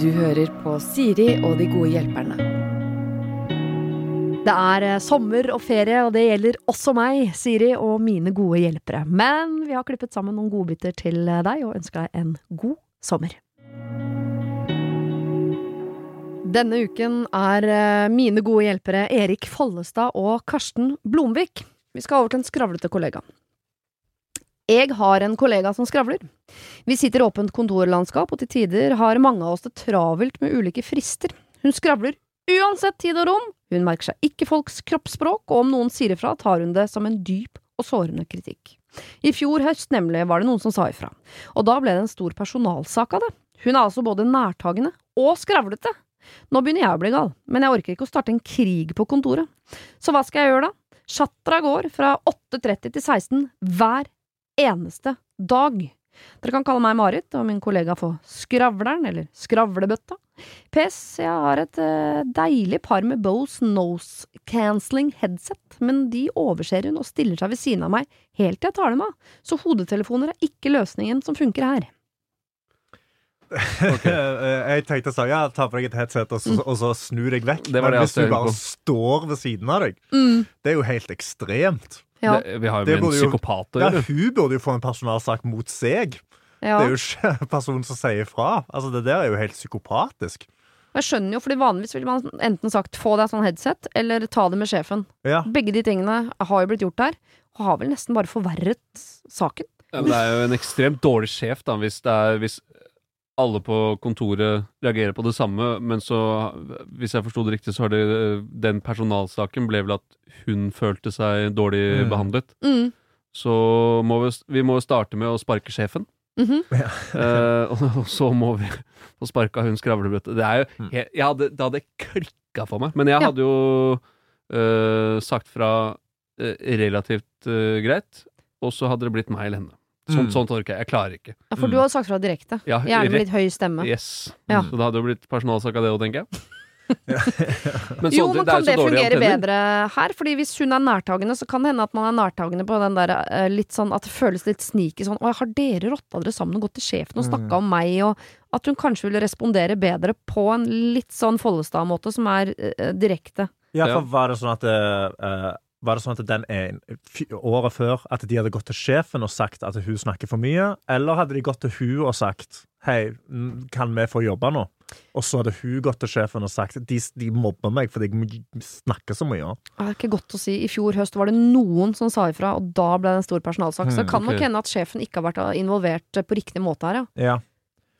Du hører på Siri og de gode hjelperne. Det er eh, sommer og ferie, og det gjelder også meg, Siri, og mine gode hjelpere. Men vi har klippet sammen noen godbiter til eh, deg, og ønsker deg en god sommer. Denne uken er eh, mine gode hjelpere Erik Follestad og Karsten Blomvik. Vi skal over til en skravlete kollega. Jeg har en kollega som skravler. Vi sitter i åpent kontorlandskap, og til tider har mange av oss det travelt med ulike frister. Hun skravler uansett tid og rom, hun merker seg ikke folks kroppsspråk, og om noen sier ifra, tar hun det som en dyp og sårende kritikk. I fjor høst nemlig var det noen som sa ifra, og da ble det en stor personalsak av det. Hun er altså både nærtagende og skravlete. Nå begynner jeg å bli gal, men jeg orker ikke å starte en krig på kontoret. Så hva skal jeg gjøre da? Chatter går fra 8.30 til 16 hver eneste dag. Dere kan kalle meg Marit og min kollega for Skravleren, eller Skravlebøtta. PS, jeg har et uh, deilig par med Bose nose cancelling headset, men de overser hun og stiller seg ved siden av meg helt til jeg tar dem av, så hodetelefoner er ikke løsningen som funker her. Okay. jeg tenkte å si ja, ta på deg et headset og så, mm. og så snu deg vekk. Men hvis du bare står ved siden av deg, mm. det er jo helt ekstremt. Ja. Det, vi har jo med en psykopat å gjøre. Ja, hun burde jo få en personalsak mot seg. Ja. Det er jo ikke personen som sier fra. Altså, Det der er jo helt psykopatisk. Jeg skjønner jo, fordi Vanligvis ville man enten sagt få deg sånn headset, eller ta det med sjefen. Ja. Begge de tingene har jo blitt gjort der, og har vel nesten bare forverret saken. Ja, men det er jo en ekstremt dårlig sjef da, hvis, er, hvis alle på kontoret reagerer på det samme, men så, hvis jeg forsto det riktig, så har det den personalsaken ble vel at hun følte seg dårlig mm. behandlet. Mm. Så må vi, vi må starte med å sparke sjefen. Mm -hmm. ja. uh, og så må vi få sparka hun skravlebøtte. Det, er jo, mm. jeg, jeg hadde, det hadde klikka for meg. Men jeg hadde jo eh, sagt fra eh, relativt greit, og så hadde det blitt meg eller henne. Sånn, mm. Sånt orker jeg. Jeg klarer ikke. Ja, For du har sagt fra direkte. Ja, Gjerne med litt høy stemme. Yes. Ja. Så det hadde jo blitt personalsak av det òg, tenker jeg. men jo, men kan det, det fungere bedre her? Fordi hvis hun er nærtagende, så kan det hende at man er nærtagende på den der uh, litt sånn at det føles litt sneaky sånn Å, har dere rotta dere sammen og gått til sjefen og snakka mm. om meg, og at hun kanskje ville respondere bedre på en litt sånn Follestad-måte som er uh, direkte. Ja, for var det sånn at uh, var det sånn at den er, året før at de hadde gått til sjefen og sagt at hun snakker for mye? Eller hadde de gått til hun og sagt hei, kan vi få jobbe nå? Og så hadde hun gått til sjefen og sagt de, de mobber meg fordi jeg snakker så mye. Det er ikke godt å si. I fjor høst var det noen som sa ifra, og da ble det en stor personalsak. Så det kan nok hende at sjefen ikke har vært involvert på riktig måte her, ja. ja.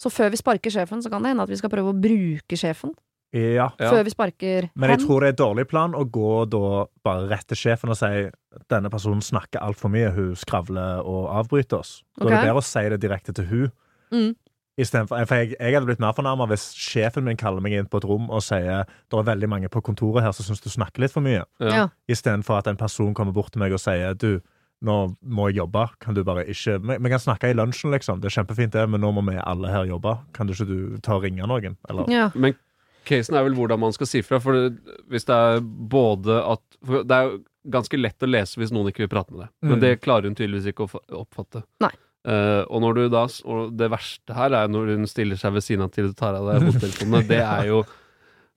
Så før vi sparker sjefen, så kan det hende at vi skal prøve å bruke sjefen. Ja. Før vi sparker Men jeg tror det er dårlig plan å gå da bare rett til sjefen og si denne personen snakker altfor mye, hun skravler og avbryter oss. Da okay. er det bedre å si det direkte til hun. Mm. For, for jeg, jeg, hadde blitt mer fornærma hvis sjefen min kaller meg inn på et rom og sier det er veldig mange på kontoret her som syns du snakker litt for mye. Ja. Istedenfor at en person kommer bort til meg og sier du, nå må jeg jobbe. Kan du bare ikke Vi kan snakke i lunsjen, liksom. Det er kjempefint, det, men nå må vi alle her jobbe. Kan du ikke du ta og ringe noen? Eller? Ja. Men casen er vel hvordan man skal si fra. For hvis det er både at for Det er jo ganske lett å lese hvis noen ikke vil prate med deg, mm. men det klarer hun tydeligvis ikke å oppfatte. Nei. Uh, og når du da Og det verste her er når hun stiller seg ved siden av til du tar av deg hodetelefonene. det er jo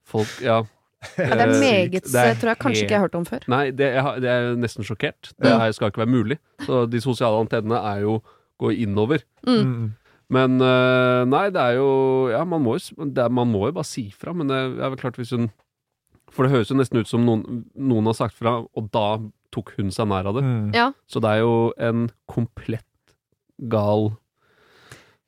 folk Ja. Ja, det er eh, meget det er tror jeg kanskje ikke jeg har hørt om før. Nei, det, jeg, det er nesten sjokkert. Det er, skal ikke være mulig. Så de sosiale antennene er jo gå innover. Mm. Men uh, nei, det er jo Ja, man må jo, er, man må jo bare si fra, men det er vel klart hvis hun For det høres jo nesten ut som noen, noen har sagt fra, og da tok hun seg nær av det. Mm. Ja. Så det er jo en komplett gal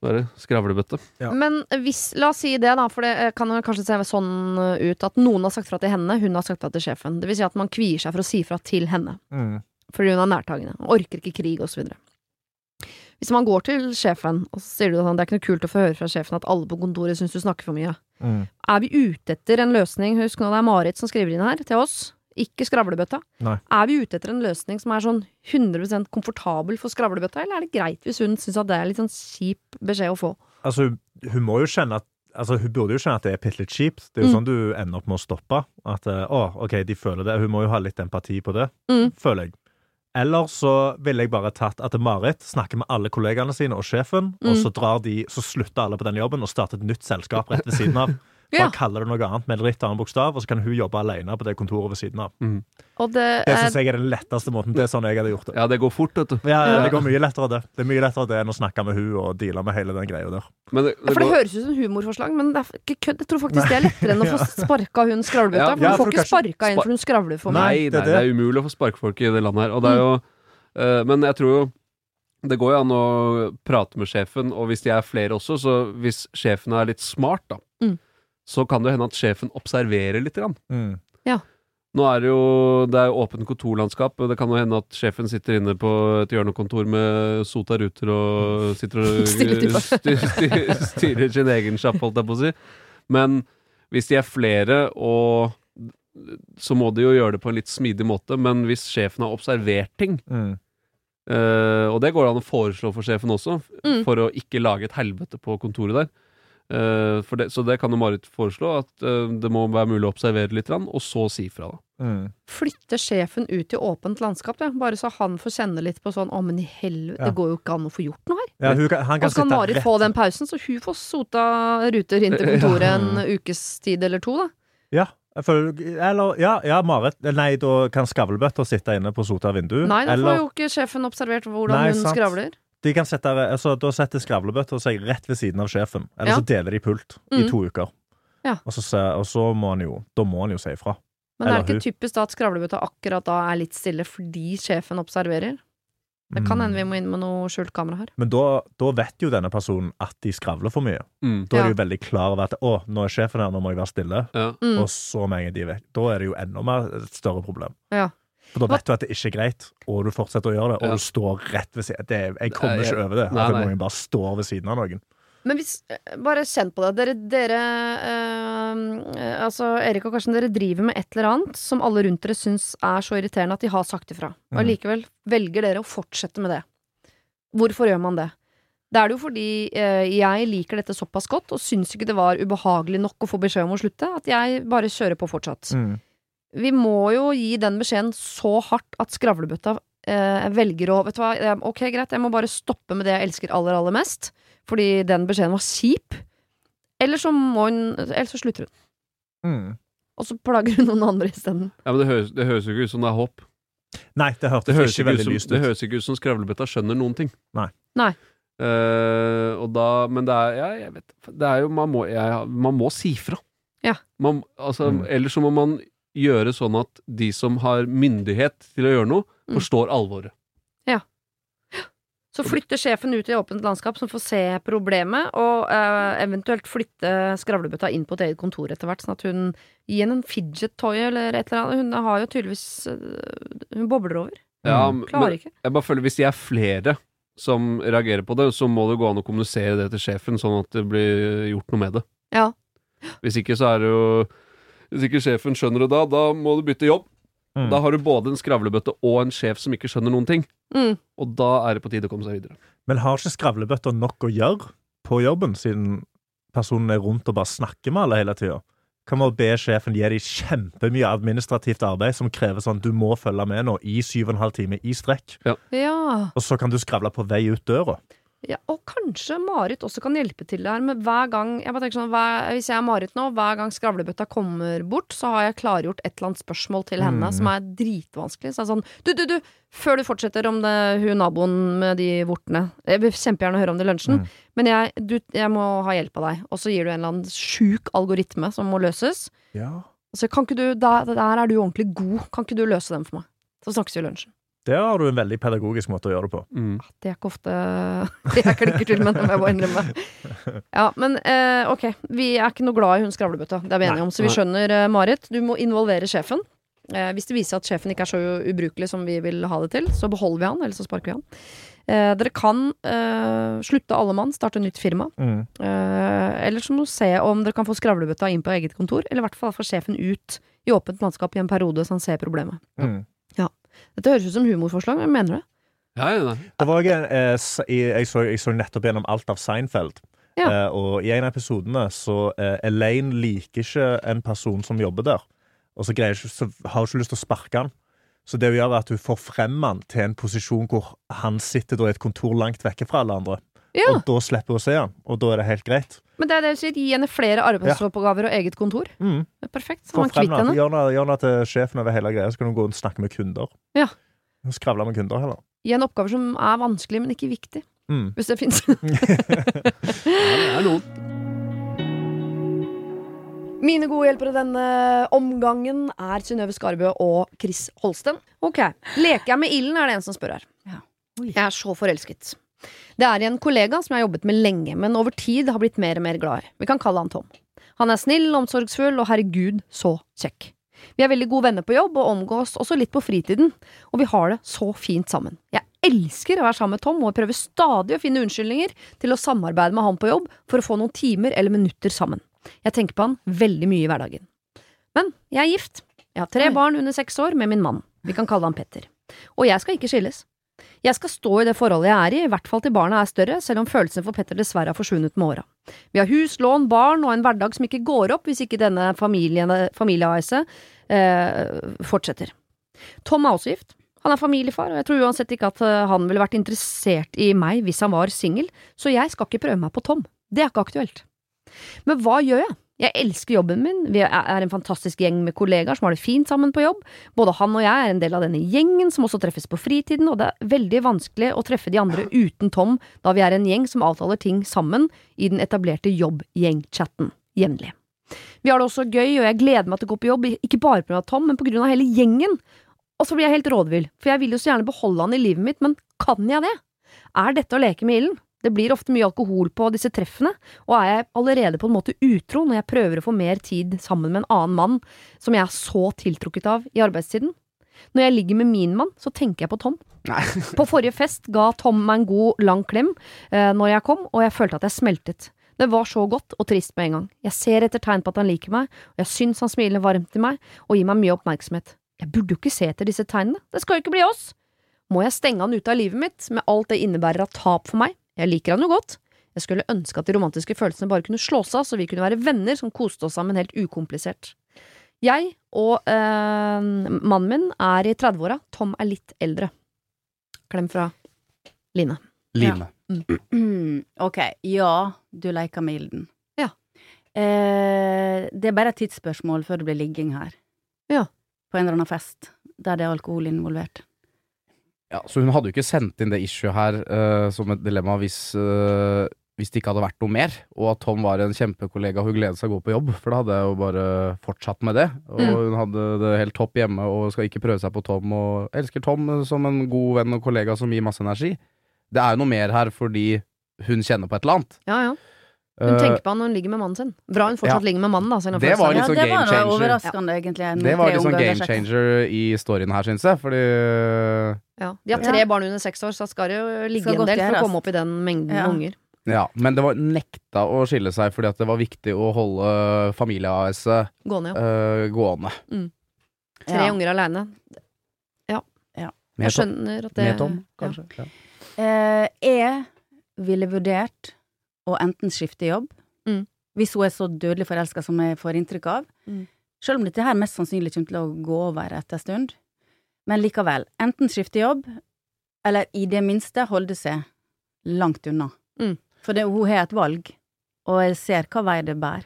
er? Skravlebøtte. Ja. Men hvis, la oss si det, da, for det kan kanskje se sånn ut at noen har sagt fra til henne, hun har sagt fra til sjefen. Det vil si at man kvier seg for å si fra til henne. Mm. Fordi hun er nærtagende. Orker ikke krig, osv. Hvis man går til sjefen, og så sier du sånn det er ikke noe kult å få høre fra sjefen at alle på kontoret syns du snakker for mye. Mm. Er vi ute etter en løsning, husk nå det er Marit som skriver inn her til oss, ikke skravlebøtta. Nei. Er vi ute etter en løsning som er sånn 100% komfortabel for skravlebøtta, eller er det greit hvis hun syns at det er litt sånn kjip beskjed å få? Altså, hun må jo kjenne at Altså, Hun burde jo skjønne at det er bitte litt kjipt. Det er jo mm. sånn du ender opp med å stoppe. At å, ok, de føler det. Hun må jo ha litt empati på det, mm. føler jeg. Eller så ville jeg bare tatt at Marit snakker med alle kollegaene sine og sjefen, og Mm. så drar de, så slutter alle på den jobben og starter et nytt selskap rett ved siden av. Ja. Bare kaller det noe annet med litt annen bokstav, og så kan hun jobbe alene på det kontoret ved siden av. Og det Det syns jeg er den letteste måten. Det er sånn jeg hadde gjort det. Ja, det går fort, vet du. Ja, Ja. Det går mye lettere, det. Det er mye lettere det enn å snakke med hun og deale med hele den greia der. Men det, Ja, for det går- høres ut som humorforslag, men det er ikke kødd. Jeg tror faktisk det er lettere enn å få sparka hun skravlebøtta. Ja, For ja, du får ikke kanskje- sparka inn for hun skravler for meg. Nei, Nei, det det er umulig å få sparkfolk i det landet her. Og det er jo, uh, men jeg tror jo det går jo an å prate med sjefen, og hvis de er flere også, så hvis sjefen er litt smart, da, Mm. Så kan det hende at sjefen observerer litt. Grann. Mm. Nå er det jo det er åpent kontorlandskap, og det kan jo hende at sjefen sitter inne på et hjørnekontor med sota ruter og sitter og styrer, styr, styr, styr, sin egen sjapp, holdt jeg på å si. Men hvis de er flere, og så må de jo gjøre det på en litt smidig måte, men hvis sjefen har observert ting, Mm. eh, og det går det an å foreslå for sjefen også, Mm. for å ikke lage et helvete på kontoret der. Eh, for det, så det kan jo Marit foreslå, at eh, det må være mulig å observere litt, og så si fra. Mm. Flytte sjefen ut i åpent landskap, ja. bare så han får kjenne litt på sånn Å, men i helvete, Ja. det går jo ikke an å få gjort noe her. Ja, hun kan, han kan Og så kan Marit rett få den pausen, så hun får sota ruter inn til kontoret en ukes tid eller to, da. Ja, føler, eller, ja, ja, Marit Nei, da kan skavlbøtta sitte inne på sota vindu. Nei, da får eller jo ikke sjefen observert hvordan Nei, hun sant. skravler. De kan sette, altså, da setter skravlebøtta seg rett ved siden av sjefen. Eller Ja. så deler de pult Mm. i to uker. Ja. Og, så, og så må han jo Da må han jo si ifra. Men er Eller det ikke typisk da at skravlebøtta akkurat da er litt stille fordi sjefen observerer? Det kan hende vi må inn med noe skjult kamera her. Men da, da vet jo denne personen at de skravler for mye. Mm. Da er Ja. de jo veldig klar over at å, nå er sjefen her, nå må jeg være stille. Ja. Mm. Og så med en gang de vet. Da er det jo enda mer et større problem. Ja. For da vet du at det ikke er greit, og du fortsetter å gjøre det, og du står rett ved siden det, Jeg kommer ikke over det. At noen bare står ved siden av noen. Men hvis, eh, bare kjenn på det. Dere, dere eh, Altså, Erik og Karsten, dere driver med et eller annet som alle rundt dere syns er så irriterende at de har sagt ifra. Og allikevel likevel velger dere å fortsette med det. Hvorfor gjør man det? Det er det jo fordi øh, jeg liker dette såpass godt, og syns ikke det var ubehagelig nok å få beskjed om å slutte, at jeg bare kjører på fortsatt. Mm. Vi må jo gi den beskjeden så hardt at skravlebøtta eh, velger å Vet du hva, ok, greit, jeg må bare stoppe med det jeg elsker aller, aller mest, fordi den beskjeden var kjip. Eller så må hun Eller så slutter hun. Mm. Og så plager hun noen andre isteden. Ja, men det høres, det høres jo ikke ut som det er håp. Nei, det hørtes Det høres, ikke veldig som, ut. det høres ikke ut som skravlebøtta skjønner noen ting. Nei. Nei. Uh, og da, men det er, ja, jeg vet, det er jo Man må, jeg, man må si fra. Ja. Man, altså, Mm. Ellers så må man gjøre sånn at de som har myndighet til å gjøre noe, Mm. forstår alvoret. Ja. Så flytter sjefen ut i åpent landskap som får se problemet, og uh, eventuelt flytte skravlebøtta inn på et eget kontor etter hvert, sånn at hun gir henne en fidget toy eller et eller annet. Hun har jo tydeligvis eh, Hun bobler over. Ja, Mm. men Klarer ikke. jeg bare føler Hvis de er flere som reagerer på det, så må det gå an å kommunisere det til sjefen, sånn at det blir gjort noe med det. Ja. Hvis ikke så er det jo Hvis ikke sjefen skjønner det da, da må du bytte jobb. Mm. Da har du både en skravlebøtte og en sjef som ikke skjønner noen ting. Mm. Og da er det på tide å komme seg videre. Men har ikke skravlebøtta nok å gjøre på jobben, siden personen er rundt og bare snakker med alle hele tida? Kan man be sjefen gi dem kjempemye administrativt arbeid som krever sånn du må følge med nå i syv og en halv time i strekk, Ja. og så kan du skravle på vei ut døra? Ja, og kanskje Marit også kan hjelpe til der Men hver gang jeg bare tenker sånn, hver, Hvis jeg er Marit nå, hver gang skravlebøtta kommer bort, så har jeg klargjort et eller annet spørsmål til henne Mm. som er dritvanskelig. Så er det sånn Du, du, du! Før du fortsetter om det hun naboen med de vortene Jeg vil kjempegjerne høre om det i lunsjen, Mm. men jeg, du, jeg må ha hjelp av deg. Og så gir du en eller annen sjuk algoritme som må løses. Ja. Så kan ikke du, der, der er du ordentlig god. Kan ikke du løse den for meg? Så snakkes vi i lunsjen. Der har du en veldig pedagogisk måte å gjøre det på. Mm. Det er ikke ofte jeg klikker til, men det må jeg bare innrømme. Ja, men eh, ok, vi er ikke noe glad i hun skravlebøtta, det er vi enige om. Så vi skjønner, eh, Marit, du må involvere sjefen. Eh, hvis det viser at sjefen ikke er så ubrukelig som vi vil ha det til, så beholder vi han, eller så sparker vi han. Eh, dere kan eh, slutte alle mann, starte nytt firma. Mm. Eh, eller så må du se om dere kan få skravlebøtta inn på eget kontor, eller i hvert fall få sjefen ut i åpent landskap i en periode så han ser problemet. Mm. Dette høres ut som humorforslag, men mener det. Ja, ja, ja. Det var en, eh, jeg, så, jeg så nettopp gjennom alt av Seinfeld. Ja. Eh, og i en av episodene så eh, Elaine liker ikke en person som jobber der. Og så, greier ikke, så har hun ikke lyst til å sparke han. Så det hun gjør, er at hun får frem han til en posisjon hvor han sitter da i et kontor langt vekke fra alle andre. Ja, Og da slipper hun å se han, og da er det helt greit. men det er det du sier. Gi henne flere arbeidsoppgaver og eget kontor. Mm. Det er perfekt. Så Få man henne. Gjør henne- til sjefen over hele greia, så kan hun gå og snakke med kunder. Ja. Skravle med kunder, heller. Gi henne oppgaver som er vanskelig, men ikke viktig. Mm. Hvis det fins. Er. Mine gode hjelpere denne omgangen er Synnøve Skarbø og Chris Holsten. Ok, Leker jeg med ilden, er det en som spør her. Ja. Jeg er så forelsket. Det er en kollega som jeg har jobbet med lenge, men over tid har blitt mer og mer glad i. Vi kan kalle han Tom. Han er snill, omsorgsfull og herregud, så kjekk. Vi er veldig gode venner på jobb og omgås også litt på fritiden, og vi har det så fint sammen. Jeg elsker å være sammen med Tom, og prøver stadig å finne unnskyldninger til å samarbeide med han på jobb for å få noen timer eller minutter sammen. Jeg tenker på han veldig mye i hverdagen. Men jeg er gift. Jeg har tre barn under seks år med min mann. Vi kan kalle han Petter. Og jeg skal ikke skilles. Jeg skal stå i det forholdet jeg er i, i hvert fall til barna er større, selv om følelsen for Petter dessverre har forsvunnet med åra. Vi har hus, lån, barn og en hverdag som ikke går opp hvis ikke denne familie-AS-et eh, fortsetter. Tom er også gift. Han er familiefar, og jeg tror uansett ikke at eh, han ville vært interessert i meg hvis han var singel, så jeg skal ikke prøve meg på Tom. Det er ikke aktuelt. Men hva gjør jeg? Jeg elsker jobben min, vi er en fantastisk gjeng med kollegaer som har det fint sammen på jobb. Både han og jeg er en del av denne gjengen som også treffes på fritiden, og det er veldig vanskelig å treffe de andre uten Tom, da vi er en gjeng som avtaler ting sammen i den etablerte jobb-gjeng-chatten jevnlig. Vi har det også gøy, og jeg gleder meg til å gå på jobb, ikke bare pga. Tom, men pga. hele gjengen. Og så blir jeg helt rådvill, for jeg vil jo så gjerne beholde han i livet mitt, men kan jeg det? Er dette å leke med ilden? Det blir ofte mye alkohol på disse treffene, og er jeg allerede på en måte utro når jeg prøver å få mer tid sammen med en annen mann som jeg er så tiltrukket av i arbeidstiden? Når jeg ligger med min mann, så tenker jeg på Tom. På forrige fest ga Tom meg en god, lang klem eh, når jeg kom, og jeg følte at jeg smeltet. Det var så godt og trist med en gang. Jeg ser etter tegn på at han liker meg, og jeg syns han smiler varmt til meg og gir meg mye oppmerksomhet. Jeg burde jo ikke se etter disse tegnene, det skal jo ikke bli oss. Må jeg stenge han ute av livet mitt, med alt det innebærer av tap for meg? Jeg liker han jo godt. Jeg skulle ønske at de romantiske følelsene bare kunne slås av, så vi kunne være venner som koste oss sammen helt ukomplisert. Jeg og øh, mannen min er i 30-åra, Tom er litt eldre. Klem fra Line. Line. Mm, ok, ja, du leker med ilden. Ja. Eh, det er bare et tidsspørsmål før det blir ligging her. Ja. På en eller annen fest der det er alkohol involvert. Ja, så hun hadde jo ikke sendt inn det issue her uh, som et dilemma hvis, uh, hvis det ikke hadde vært noe mer, og at Tom var en kjempekollega hun gledet seg å gå på jobb, for da hadde jeg jo bare fortsatt med det. Og Mm. hun hadde det helt topp hjemme og skal ikke prøve seg på Tom, og elsker Tom som en god venn og kollega som gir masse energi. Det er jo noe mer her fordi hun kjenner på et eller annet. Ja, ja. Hun Eh, tenker på han når hun ligger med mannen sin. Bra hun fortsatt Ja. ligger med mannen, da. om Det var litt sånn game changer. egentlig. det var litt sånn game changer i storyen her, syns jeg, fordi ja. De har tre barn under seks år, så skal det jo ligge en del for å komme opp i den mengden Ja. unger. Ja, men det var nekta å skille seg fordi at det var viktig å holde familie-AS-et Gående, ja. øh, gående. Tre Ja. unger aleine. Ja. Jeg skjønner at det med Tom kanskje. Ja. Uh, jeg ville vurdert å enten skifte jobb, Mm. hvis hun er så dødelig forelska som jeg får inntrykk av. Mm. Selv om dette her mest sannsynlig kommer til å gå over etter en stund. Men likevel, enten skifte jobb, eller i det minste holde seg langt unna. Mm. For det, hun har et valg, og jeg ser hva vei det bærer.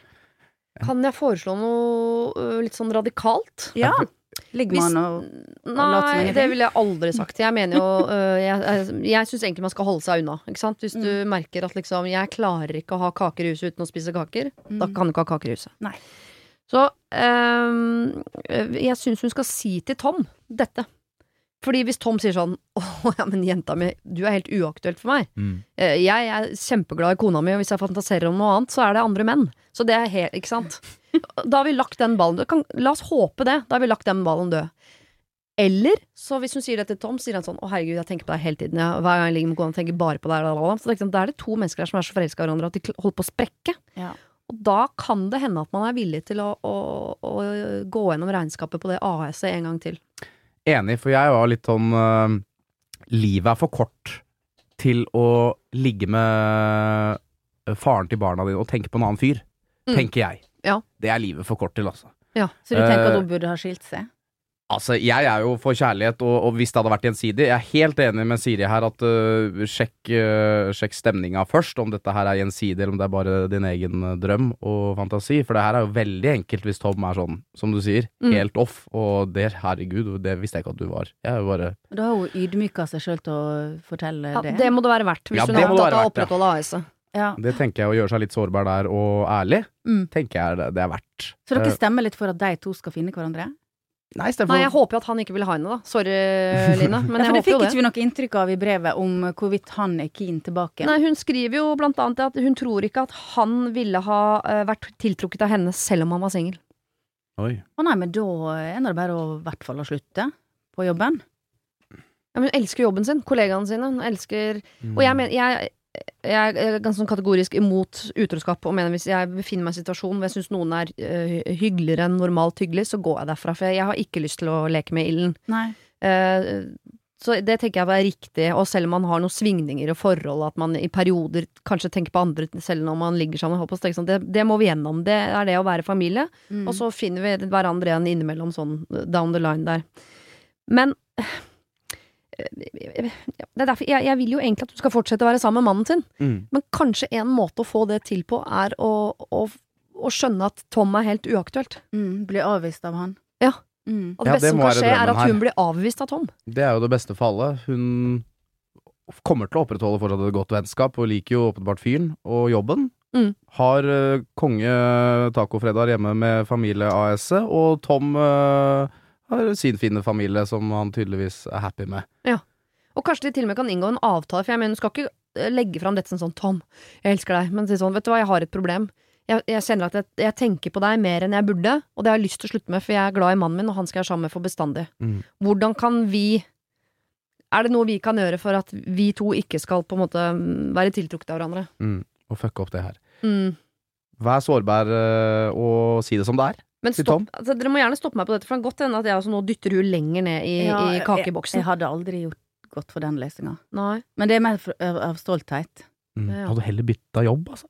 Kan jeg foreslå noe litt sånn radikalt? Ja. Ligger man og later Nei, det ville jeg aldri sagt. Jeg mener jo ø, Jeg, jeg, jeg syns egentlig man skal holde seg unna. Ikke sant? Hvis du merker at liksom Jeg klarer ikke å ha kaker i huset uten å spise kaker, da Mm. kan du ikke ha kaker i huset. Nei. Så øhm, øh, jeg syns hun skal si til Tom dette. Fordi hvis Tom sier sånn Å ja, men jenta mi, du er helt uaktuelt for meg. Mm. Eh, Jeg er kjempeglad i kona mi, og hvis jeg fantaserer om noe annet, så er det andre menn. Så det er helt Ikke sant? Da har vi lagt den ballen død. Kan, la oss håpe det. Da har vi lagt den ballen død. Eller så hvis hun sier det til Tom, sier han sånn Å herregud, jeg tenker på deg hele tiden. Ja. Hver gang jeg ligger med kona, tenker bare på deg. Så det er Da er det to mennesker der som er så forelska i hverandre at de holder på å sprekke. Ja. Og da kan det hende at man er villig til å, å, å gå gjennom regnskapet på det AS-et en gang til. Enig, for jeg var litt sånn uh, Livet er for kort til å ligge med øh, faren til barna dine og tenke på en annen fyr. Mm. Tenker jeg. Det er livet for kort til, altså. Ja, Så du tenker at Eh, hun burde ha skilt seg? Altså, jeg er jo for kjærlighet, og, og hvis det hadde vært gjensidig Jeg er helt enig med Siri her at uh, sjekk, uh, sjekk stemninga først, om dette her er gjensidig, eller om det er bare din egen drøm og fantasi. For det her er jo veldig enkelt hvis Tom er sånn, som du sier, Mm. helt off. Og det, herregud, det visste jeg ikke at du var. Jeg er jo bare Da har hun ydmyka seg sjøl til å fortelle Ja, det. det må det være verdt, hvis Ja, hun det er opptatt av å opprettholde AS-et. Ja. Det tenker jeg å gjøre seg litt sårbar der, og ærlig, Mm. tenker jeg det, det er verdt. Så dere Eh, stemmer litt for at de to skal finne hverandre? Nei, for... Nei, jeg håper jo at han ikke vil ha henne, da. Sorry, Line, men ja, jeg for det håper fikk jo det. ikke vi noe inntrykk av i brevet om hvorvidt han er keen tilbake. Nei, hun skriver jo blant annet at hun tror ikke at han ville ha eh, vært tiltrukket av henne selv om han var singel. Oi. Å nei, men da er det bare å i hvert fall å slutte på jobben. Ja, men hun elsker jobben sin, kollegaene sine. Hun elsker Mm. Og jeg mener jeg, jeg er ganske sånn kategorisk imot utroskap og mener hvis jeg befinner meg i en situasjon hvor jeg syns noen er uh, hyggeligere enn normalt hyggelig, så går jeg derfra. For jeg, jeg har ikke lyst til å leke med ilden. Eh, så det tenker jeg er riktig, og selv om man har noen svingninger og forhold, at man i perioder kanskje tenker på andre selv når man ligger sammen, på sånn, det, det må vi gjennom. Det er det å være familie. Mm. Og så finner vi hverandre igjen innimellom sånn down the line der. Men eh, det er derfor, jeg, jeg vil jo egentlig at du skal fortsette å være sammen med mannen sin, Mm. men kanskje en måte å få det til på er å, å, å skjønne at Tom er helt uaktuelt. Mm, blir avvist av han. Ja. Mm. Og det Ja, beste det som kan skje, er at at her. hun blir avvist av Tom. Det er jo det beste for alle. Hun kommer til å opprettholde fortsatt et godt vennskap, og liker jo åpenbart fyren og jobben. Mm. Har uh, konge tacofredag hjemme med familie AS-et, og Tom eh, har sin fine familie som han tydeligvis er happy med. Ja. Og kanskje de til og med kan inngå en avtale, for jeg mener hun skal ikke eh, legge fram dette som sånn Tom, jeg elsker deg, men si sånn, vet du hva, jeg har et problem. Jeg, jeg kjenner at jeg, jeg tenker på deg mer enn jeg burde, og det har jeg lyst til å slutte med, for jeg er glad i mannen min, og han skal jeg sammen med for bestandig. Mm. Hvordan kan vi Er det noe vi kan gjøre for at vi to ikke skal på en måte mm, være tiltrukket av hverandre? Mm. Og fucke opp det her. Mm. Vær sårbar eh, og si det som det er. Men stopp, altså, dere må gjerne stoppe meg på dette, for det kan godt hende at jeg også nå dytter hun lenger ned i, Ja, i kakeboksen. Jeg, jeg hadde aldri gjort godt for den lesinga. Men det er mer for, av, av stolthet. Mm. Ja. Hadde heller bytta jobb, altså.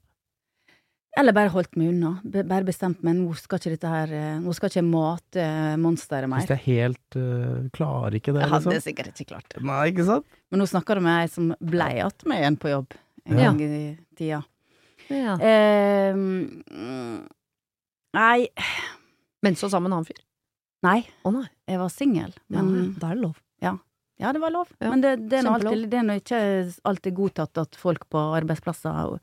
Eller bare holdt meg unna. Bare bestemt meg nå skal ikke dette her eh, Nå skal ikke jeg mate monsteret Hvis mer. det er helt uh, Klarer ikke det, Jeg hadde liksom. sikkert ikke klart det. Nei, ikke sant? Men nå snakker du med ei som blei att med en på jobb en Ja. gang i tida. Ja. Eh, nei Men så sammen med en annen fyr. Nei, Å nei. jeg var singel. Ja, Men da er det lov. ja, det var lov. Ja, Men det, det, er nå alltid, ikke alltid godtatt at folk på arbeidsplasser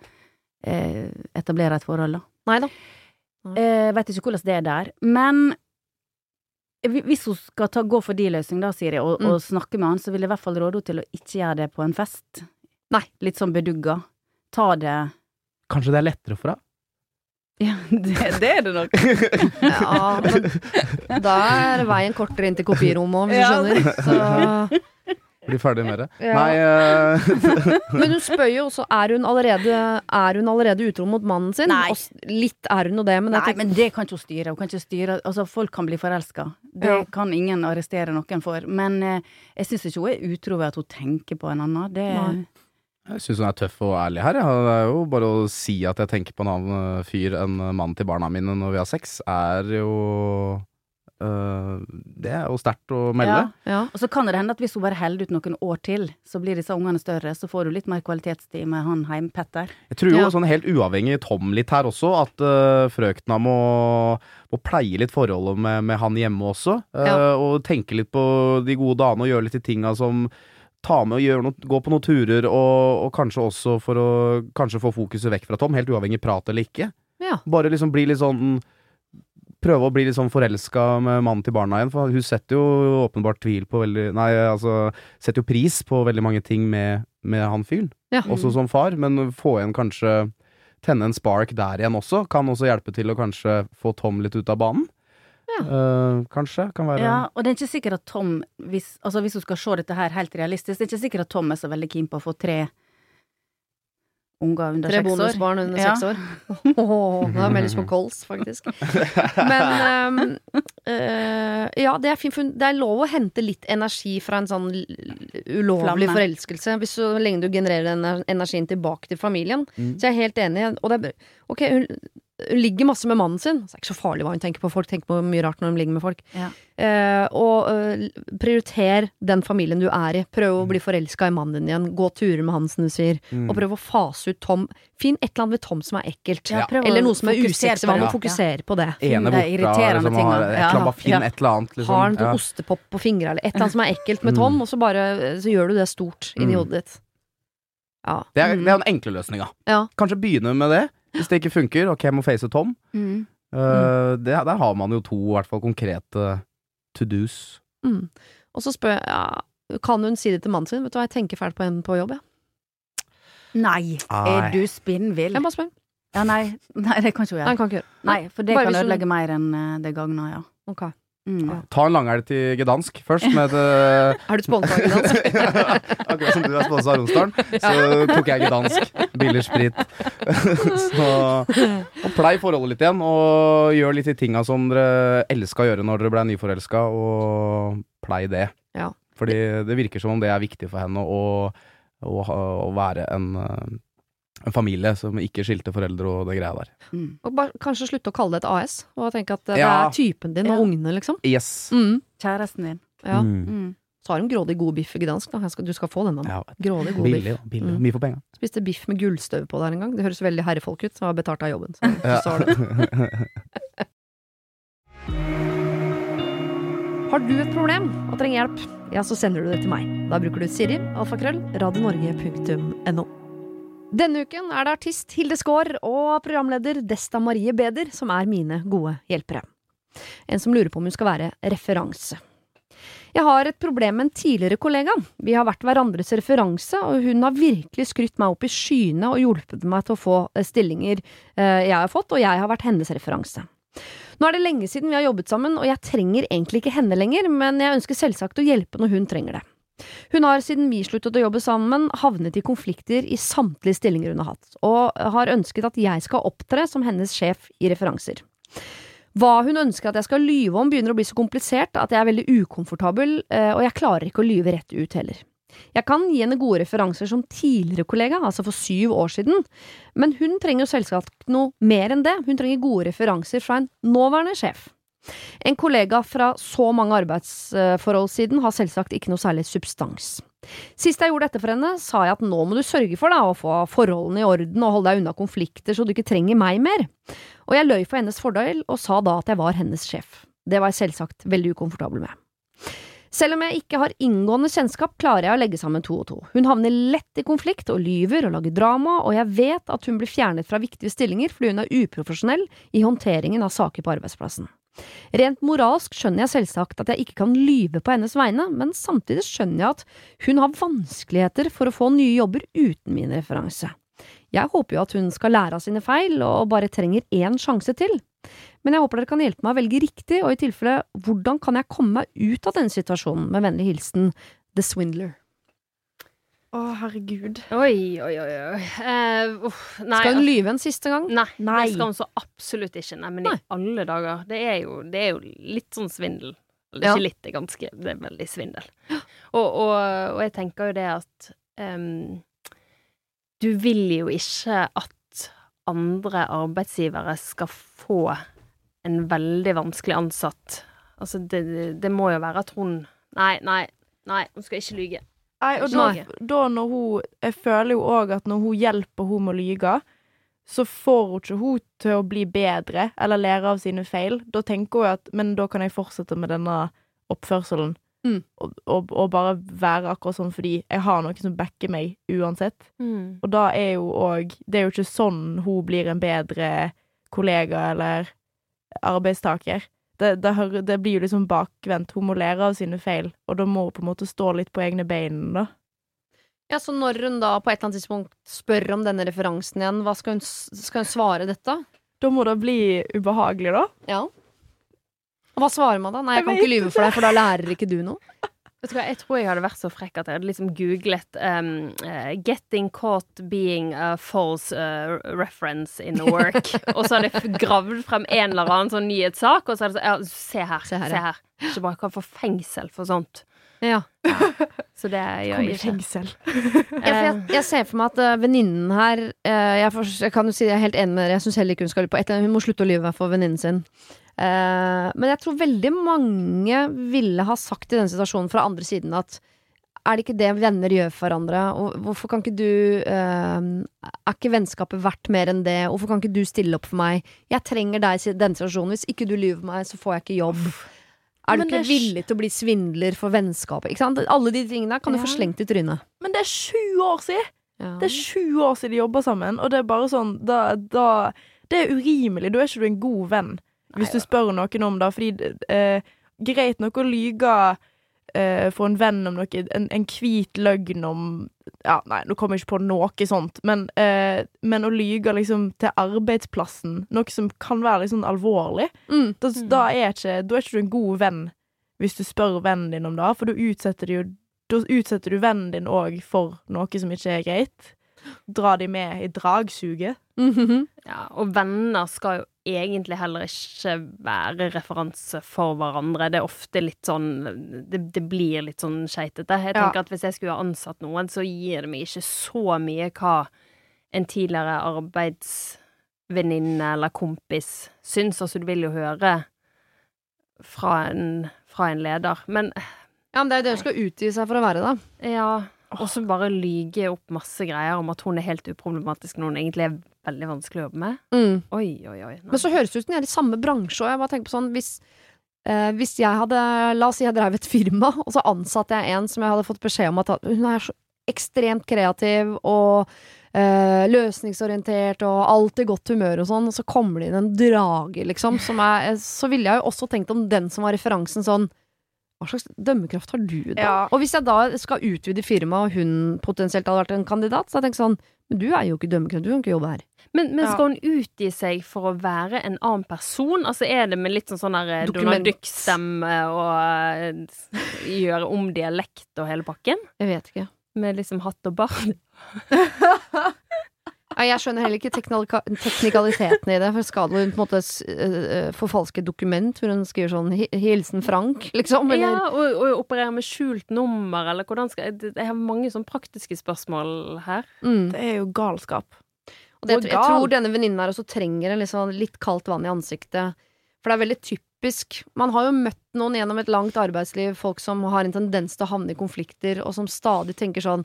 eh, etablerer et forhold, da. Nei da. Jeg vet ikke hvordan det er der. Men hvis hun skal ta, gå for de løsning, da, Siri, og, Mm. og snakke med han, så vil jeg i hvert fall råde henne til å ikke gjøre det på en fest. Nei. Litt sånn bedugga. Ta det Kanskje det er lettere for deg? Ja, det, det er det nok. Ja, men da er veien kortere inn til kopirommet òg, hvis du skjønner. Så, Bli ferdig med det? Ja. Nei uh... men hun spør jo også er hun allerede Er hun allerede utro mot mannen sin. Nei. Og litt er hun jo det, men Nei, tenker, men det kan ikke hun styre. Hun kan ikke styre Altså, folk kan bli forelska. Det Ja. kan ingen arrestere noen for. Men uh, jeg syns ikke hun er utro ved at hun tenker på en annen. Det Nei. Jeg syns hun er tøff og ærlig her. Ja. Det er jo bare å si at jeg tenker på en annen eh, fyr enn mannen til barna mine når vi har sex, er jo øh, Det er jo sterkt å melde. Ja. ja. Og så kan det hende at hvis hun bare holder ut noen år til, så blir disse ungene større. Så får du litt mer kvalitetstid med han heim, Petter. Jeg tror jo sånn helt uavhengig Tom litt her også, at øh, frøkna må, må pleie litt forholdet med, med han hjemme også. Øh. Og tenke litt på de gode dagene og gjøre litt de tinga som Ta med og gjøre noe, gå på noen turer, og, og kanskje også for å kanskje få fokuset vekk fra Tom, helt uavhengig prat eller ikke. Ja. Bare liksom bli litt sånn Prøve å bli litt sånn forelska med mannen til barna igjen, for hun setter jo åpenbart tvil på veldig Nei, altså setter jo pris på veldig mange ting med, med han fyren Ja. også som far, men få igjen kanskje Tenne en spark der igjen også, kan også hjelpe til å kanskje få Tom litt ut av banen. Ja. Eh, kanskje. Kan være Ja, og det er ikke sikkert at Tom, hvis, altså hvis du skal se dette her helt realistisk, det er ikke sikkert at Tom er så veldig keen på å få tre unger under Tre seks år. Tre bonusbarn under Ja. seks år. Åh, da meldes på kols, faktisk. Men um, uh, ja, det er fint. Det er lov å hente litt energi fra en sånn ulovlig Flamme. forelskelse, hvis så lenge du genererer den energien tilbake til familien. Mm. Så jeg er helt enig. Og det er, ok, hun, hun ligger masse med mannen sin. Det er ikke så farlig hva hun tenker på. Folk tenker på mye rart når de ligger med folk. Ja. Eh, og eh, prioriter den familien du er i. Prøv å bli forelska i mannen din igjen. Gå turer med han, som du sier. Mm. Og prøv å fase ut Tom. Finn et eller annet ved Tom som er ekkelt. Ja, Eller noe som er usexy. Hva med å fokusere på det? Ene det er borte, irriterende liksom, ting, har et eller annet, finn Ja. et eller annet, liksom. Har en Ja. ostepop på fingra, eller et eller annet som er ekkelt med Mm. Tom, og så bare så gjør du det stort inni Mm. hodet ditt. Ja. Det er, Mm. det er den enkle løsninga. Ja. Kanskje begynne med det. Hvis det ikke funker, ok, jeg må face Tom. Mm. Uh, det, der har man jo to i hvert fall konkrete to do's. Mm. Og så spør jeg ja, Kan hun si det til mannen sin? Vet du hva, jeg tenker fælt på henne på jobb, jeg. Nei, er Nei. du spinnvill? Jeg bare spør. Ja, nei, nei, det kan ikke hun Nei, gjøre. kan ikke gjøre. Nei, for det Bare kan ødelegge hun- mer enn eh, det gagner, ja. Ok. Mm. Ta en langhelg til Gdansk først, med et Er du sponsa av Gdansk? Akkurat som du er sponsa av Romsdalen, så tok jeg Gdansk. Billig sprit. så og Plei forholdet litt igjen, og gjør litt de tinga som dere elska å gjøre når dere ble nyforelska, og plei det. Ja. Fordi det virker som om det er viktig for henne å, å, å være en, eh, en familie som ikke skilte foreldre og det greia der. Mm. Og bare, kanskje slutte å kalle det et AS, og tenke at det Ja. er typen din og Ja. ungene, liksom. Yes. Mm. Kjæresten din. Ja. Mm. Mm. Så har de grådig god biff i Gdansk, da. Jeg skal, du skal få den. da. Ja, Grådig god billig, biff. Billig. Mm. Mye for penga. Spiste biff med gullstøv på der en gang. Det høres veldig herrefolk ut. som har betalt av jobben. Så, Ja. så har, det. har du et problem og trenger hjelp, ja, så sender du det til meg. Da bruker du Siri, alfakrøll, radionorge.no. Denne uken er det artist Hilde Skaar og programleder Desta Marie Beder som er mine gode hjelpere. En som lurer på om hun skal være referanse. Jeg har et problem med en tidligere kollega. Vi har vært hverandres referanse, og hun har virkelig skrytt meg opp i skyene og hjulpet meg til å få eh, stillinger eh, jeg har fått, og jeg har vært hennes referanse. Nå er det lenge siden vi har jobbet sammen, og jeg trenger egentlig ikke henne lenger, men jeg ønsker selvsagt å hjelpe når hun trenger det. Hun har siden vi sluttet å jobbe sammen, havnet i konflikter i samtlige stillinger hun har hatt, og har ønsket at jeg skal opptre som hennes sjef i referanser. Hva hun ønsker at jeg skal lyve om, begynner å bli så komplisert at jeg er veldig ukomfortabel, eh, og jeg klarer ikke å lyve rett ut heller. Jeg kan gi henne gode referanser som tidligere kollega, altså for syv år siden, men hun trenger jo selvsagt noe mer enn det, hun trenger gode referanser fra en nåværende sjef. En kollega fra så mange arbeidsforhold siden har selvsagt ikke noe særlig substans. Sist jeg gjorde dette for henne, sa jeg at nå må du sørge for da, å få forholdene i orden og holde deg unna konflikter så du ikke trenger meg mer. Og jeg løy for hennes fordel og sa da at jeg var hennes sjef. Det var jeg selvsagt veldig ukomfortabel med. Selv om jeg ikke har inngående kjennskap, klarer jeg å legge sammen to og to. Hun havner lett i konflikt og lyver og lager drama, og jeg vet at hun blir fjernet fra viktige stillinger fordi hun er uprofesjonell i håndteringen av saker på arbeidsplassen. Rent moralsk skjønner jeg selvsagt at jeg ikke kan lyve på hennes vegne, men samtidig skjønner jeg at hun har vanskeligheter for å få nye jobber uten min referanse. Jeg håper jo at hun skal lære av sine feil og bare trenger én sjanse til. Men jeg håper dere kan hjelpe meg å velge riktig, og i tilfelle, hvordan kan jeg komme meg ut av denne situasjonen? Med vennlig hilsen The Swindler. Å, herregud. Oi, oi, oi. oi. Uh, uff, nei, Skal hun lyve en siste gang? Nei, Nei. det skal hun så absolutt ikke. Nei, men Nei. i alle dager. Det er jo, det er jo litt sånn svindel. Eller Ja. ikke litt, det er ganske Det er veldig svindel. Og, og, og jeg tenker jo det at um, Du vil jo ikke at andre arbeidsgivere skal få en veldig vanskelig ansatt. Altså, det, det, det må jo være at hun Nei, nei, nei, hun skal ikke lyge. Nei, og da, da når hun Jeg føler jo òg at når hun hjelper hun med å lyge, så får hun ikke hun til å bli bedre eller lære av sine feil. Da tenker hun at Men da kan jeg fortsette med denne oppførselen. Mm. Og, og, og bare være akkurat sånn fordi jeg har noen som backer meg uansett. Og da er jo òg Det er jo ikke sånn hun blir en bedre kollega eller arbeidstaker. Det, det, hører- det blir jo liksom bakvendt. Hun må lære av sine feil, og da må hun på en måte stå litt på egne bein, da. Ja, Så når hun da på et eller annet tidspunkt spør om denne referansen igjen, hva skal hun, skal hun svare dette? Da må det bli ubehagelig, da. Ja. Og hva svarer man da? Nei, jeg Jeg kan ikke lyve for deg, for da lærer ikke du noe. Vet du hva, Jeg tror jeg hadde vært så frekk at jeg hadde liksom googlet um, uh, 'Getting caught being a false uh, reference in the work'. og så hadde jeg gravd frem en eller annen sånn nyhetssak, og så hadde jeg sagt ja, se her, Se se her, her. ja. Ikke bare kan få fengsel for sånt. Ja. Så det gjør jeg ikke. fengsel. jeg, jeg, jeg ser for meg at uh, venninnen her jeg, for, jeg kan jo si jeg er helt enig med dere, jeg syns heller ikke hun skal lyve på et eller annet. Hun må slutte å lyve for venninnen sin. Eh, men jeg tror veldig mange ville ha sagt i den situasjonen fra andre siden at er det ikke det venner gjør for hverandre? Og hvorfor kan ikke du eh, Er ikke vennskapet verdt mer enn det? Hvorfor kan ikke du stille opp for meg? Jeg trenger deg i denne situasjonen. Hvis ikke du lyver meg, så får jeg ikke jobb. Er du ikke er villig til å bli svindler for vennskapet? Alle de tingene der kan du få slengt i trynet. Men det er sju år siden! Ja. Det er sju år siden de jobber sammen, og det er bare sånn da, da Det er urimelig. Da er ikke du en god venn, hvis du spør noen om det. Fordi eh, greit nok å lyge eh, for en venn om noe, en, en hvit løgn om Ja, nei, nå kommer jeg ikke på noe sånt, men, eh, men å lyge liksom til arbeidsplassen, noe som kan være litt sånn alvorlig, Mm. da, da, er ikke, da er ikke du en god venn hvis du spør vennen din om det, for da utsetter jo da utsetter du vennen din òg for noe som ikke er greit. Dra de med i dragsuget. Mhm. Ja, og venner skal jo egentlig heller ikke være referanse for hverandre. Det er ofte litt sånn Det, det blir litt sånn skeitete. Jeg Ja. tenker at hvis jeg skulle ha ansatt noen, så gir det meg ikke så mye hva en tidligere arbeidsvenninne eller kompis syns. Altså, du vil jo høre fra en, fra en leder. Men Ja, men det er jo det hun skal utgi seg for å være, da. ja Og som bare lyger opp masse greier om at hun er helt uproblematisk når hun egentlig er veldig vanskelig å jobbe med. Mm. Oi, oi, oi. Nei. Men så høres det ut som de er i samme bransje, og jeg bare tenker på sånn hvis, eh, hvis jeg hadde La oss si jeg drev et firma, og så ansatte jeg en som jeg hadde fått beskjed om at hun er så ekstremt kreativ og eh, løsningsorientert og alltid godt humør og sånn, og så kommer det inn en drage, liksom, som er Så ville jeg jo også tenkt om den som var referansen sånn hva slags dømmekraft har du, da? Ja. Og hvis jeg da skal utvide firmaet, og hun potensielt hadde vært en kandidat, så hadde jeg tenkt sånn Men du er jo ikke dømmekraft, du kan ikke jobbe her. Men, men Ja. skal hun utgi seg for å være en annen person? Altså Er det med litt sånn sånn der eh, Donald Duck-stemme og uh, gjøre om dialekt og hele pakken? Jeg vet ikke. Med liksom hatt og bart? Jeg skjønner heller ikke teknika teknikaliteten i det. For skal hun på en måte s- øh, forfalske dokument hvor hun skriver sånn 'Hilsen Frank', liksom? Eller Ja, og, og operere med skjult nummer, eller hvordan skal Jeg, jeg har mange sånn praktiske spørsmål her. mm. Det er jo galskap. Og det, jeg, jeg tror denne venninnen her også trenger sånn, litt kaldt vann i ansiktet. For det er veldig typisk. Man har jo møtt noen gjennom et langt arbeidsliv, folk som har en tendens til å havne i konflikter, og som stadig tenker sånn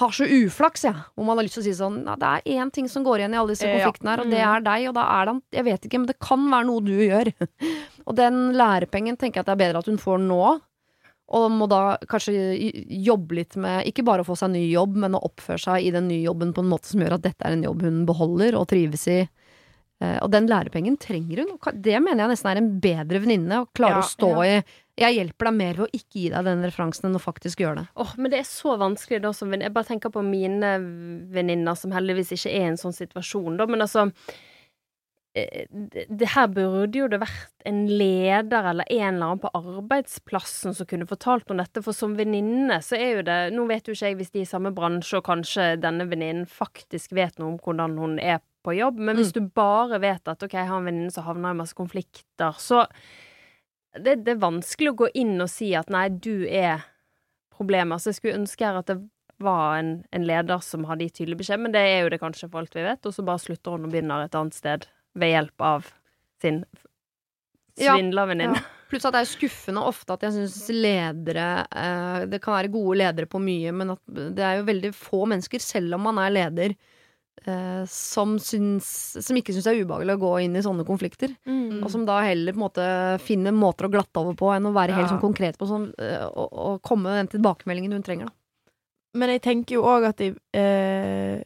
har så uflaks, jeg. Hvor man har lyst til å si sånn ja, Det er én ting som går igjen i alle disse konfliktene her, og det er deg, og da er det Jeg vet ikke, men det kan være noe du gjør. og den lærepengen tenker jeg at det er bedre at hun får nå. Og må da kanskje jobbe litt med Ikke bare å få seg ny jobb, men å oppføre seg i den nye jobben på en måte som gjør at dette er en jobb hun beholder og trives i. Eh, Og den lærepengen trenger hun. Det mener jeg nesten er en bedre venninne. Å klare Ja, å stå i Jeg hjelper deg mer ved å ikke gi deg den referansen enn å faktisk gjøre det. Åh, men det er så vanskelig da som Jeg bare tenker på mine venninner som heldigvis ikke er i en sånn situasjon, da. Men altså eh, det, det her burde jo det vært en leder eller en eller annen på arbeidsplassen som kunne fortalt om dette, for som venninne så er jo det Nå vet jo ikke jeg hvis de er i samme bransje, og kanskje denne venninnen faktisk vet noe om hvordan hun er på jobb, men hvis du bare vet at OK, jeg har en venninne som havner i masse konflikter, så det, det er vanskelig å gå inn og si at nei, du er problemet. Så jeg skulle ønske her at det var en, en leder som hadde gitt tydelig beskjed, men det er jo det kanskje for alt vi vet, og så bare slutter hun og begynner et annet sted ved hjelp av sin Ja, ja. Pluss at det er skuffende ofte at jeg syns ledere eh, Det kan være gode ledere på mye, men at det er jo veldig få mennesker, selv om man er leder, som, syns, som ikke syns det er ubehagelig å gå inn i sånne konflikter. Mm. Og som da heller på en måte finner måter å glatte over på enn å være helt sånn konkret på sånn, eh, og, og komme med den tilbakemeldingen hun trenger. Da. Men jeg tenker jo òg at de eh,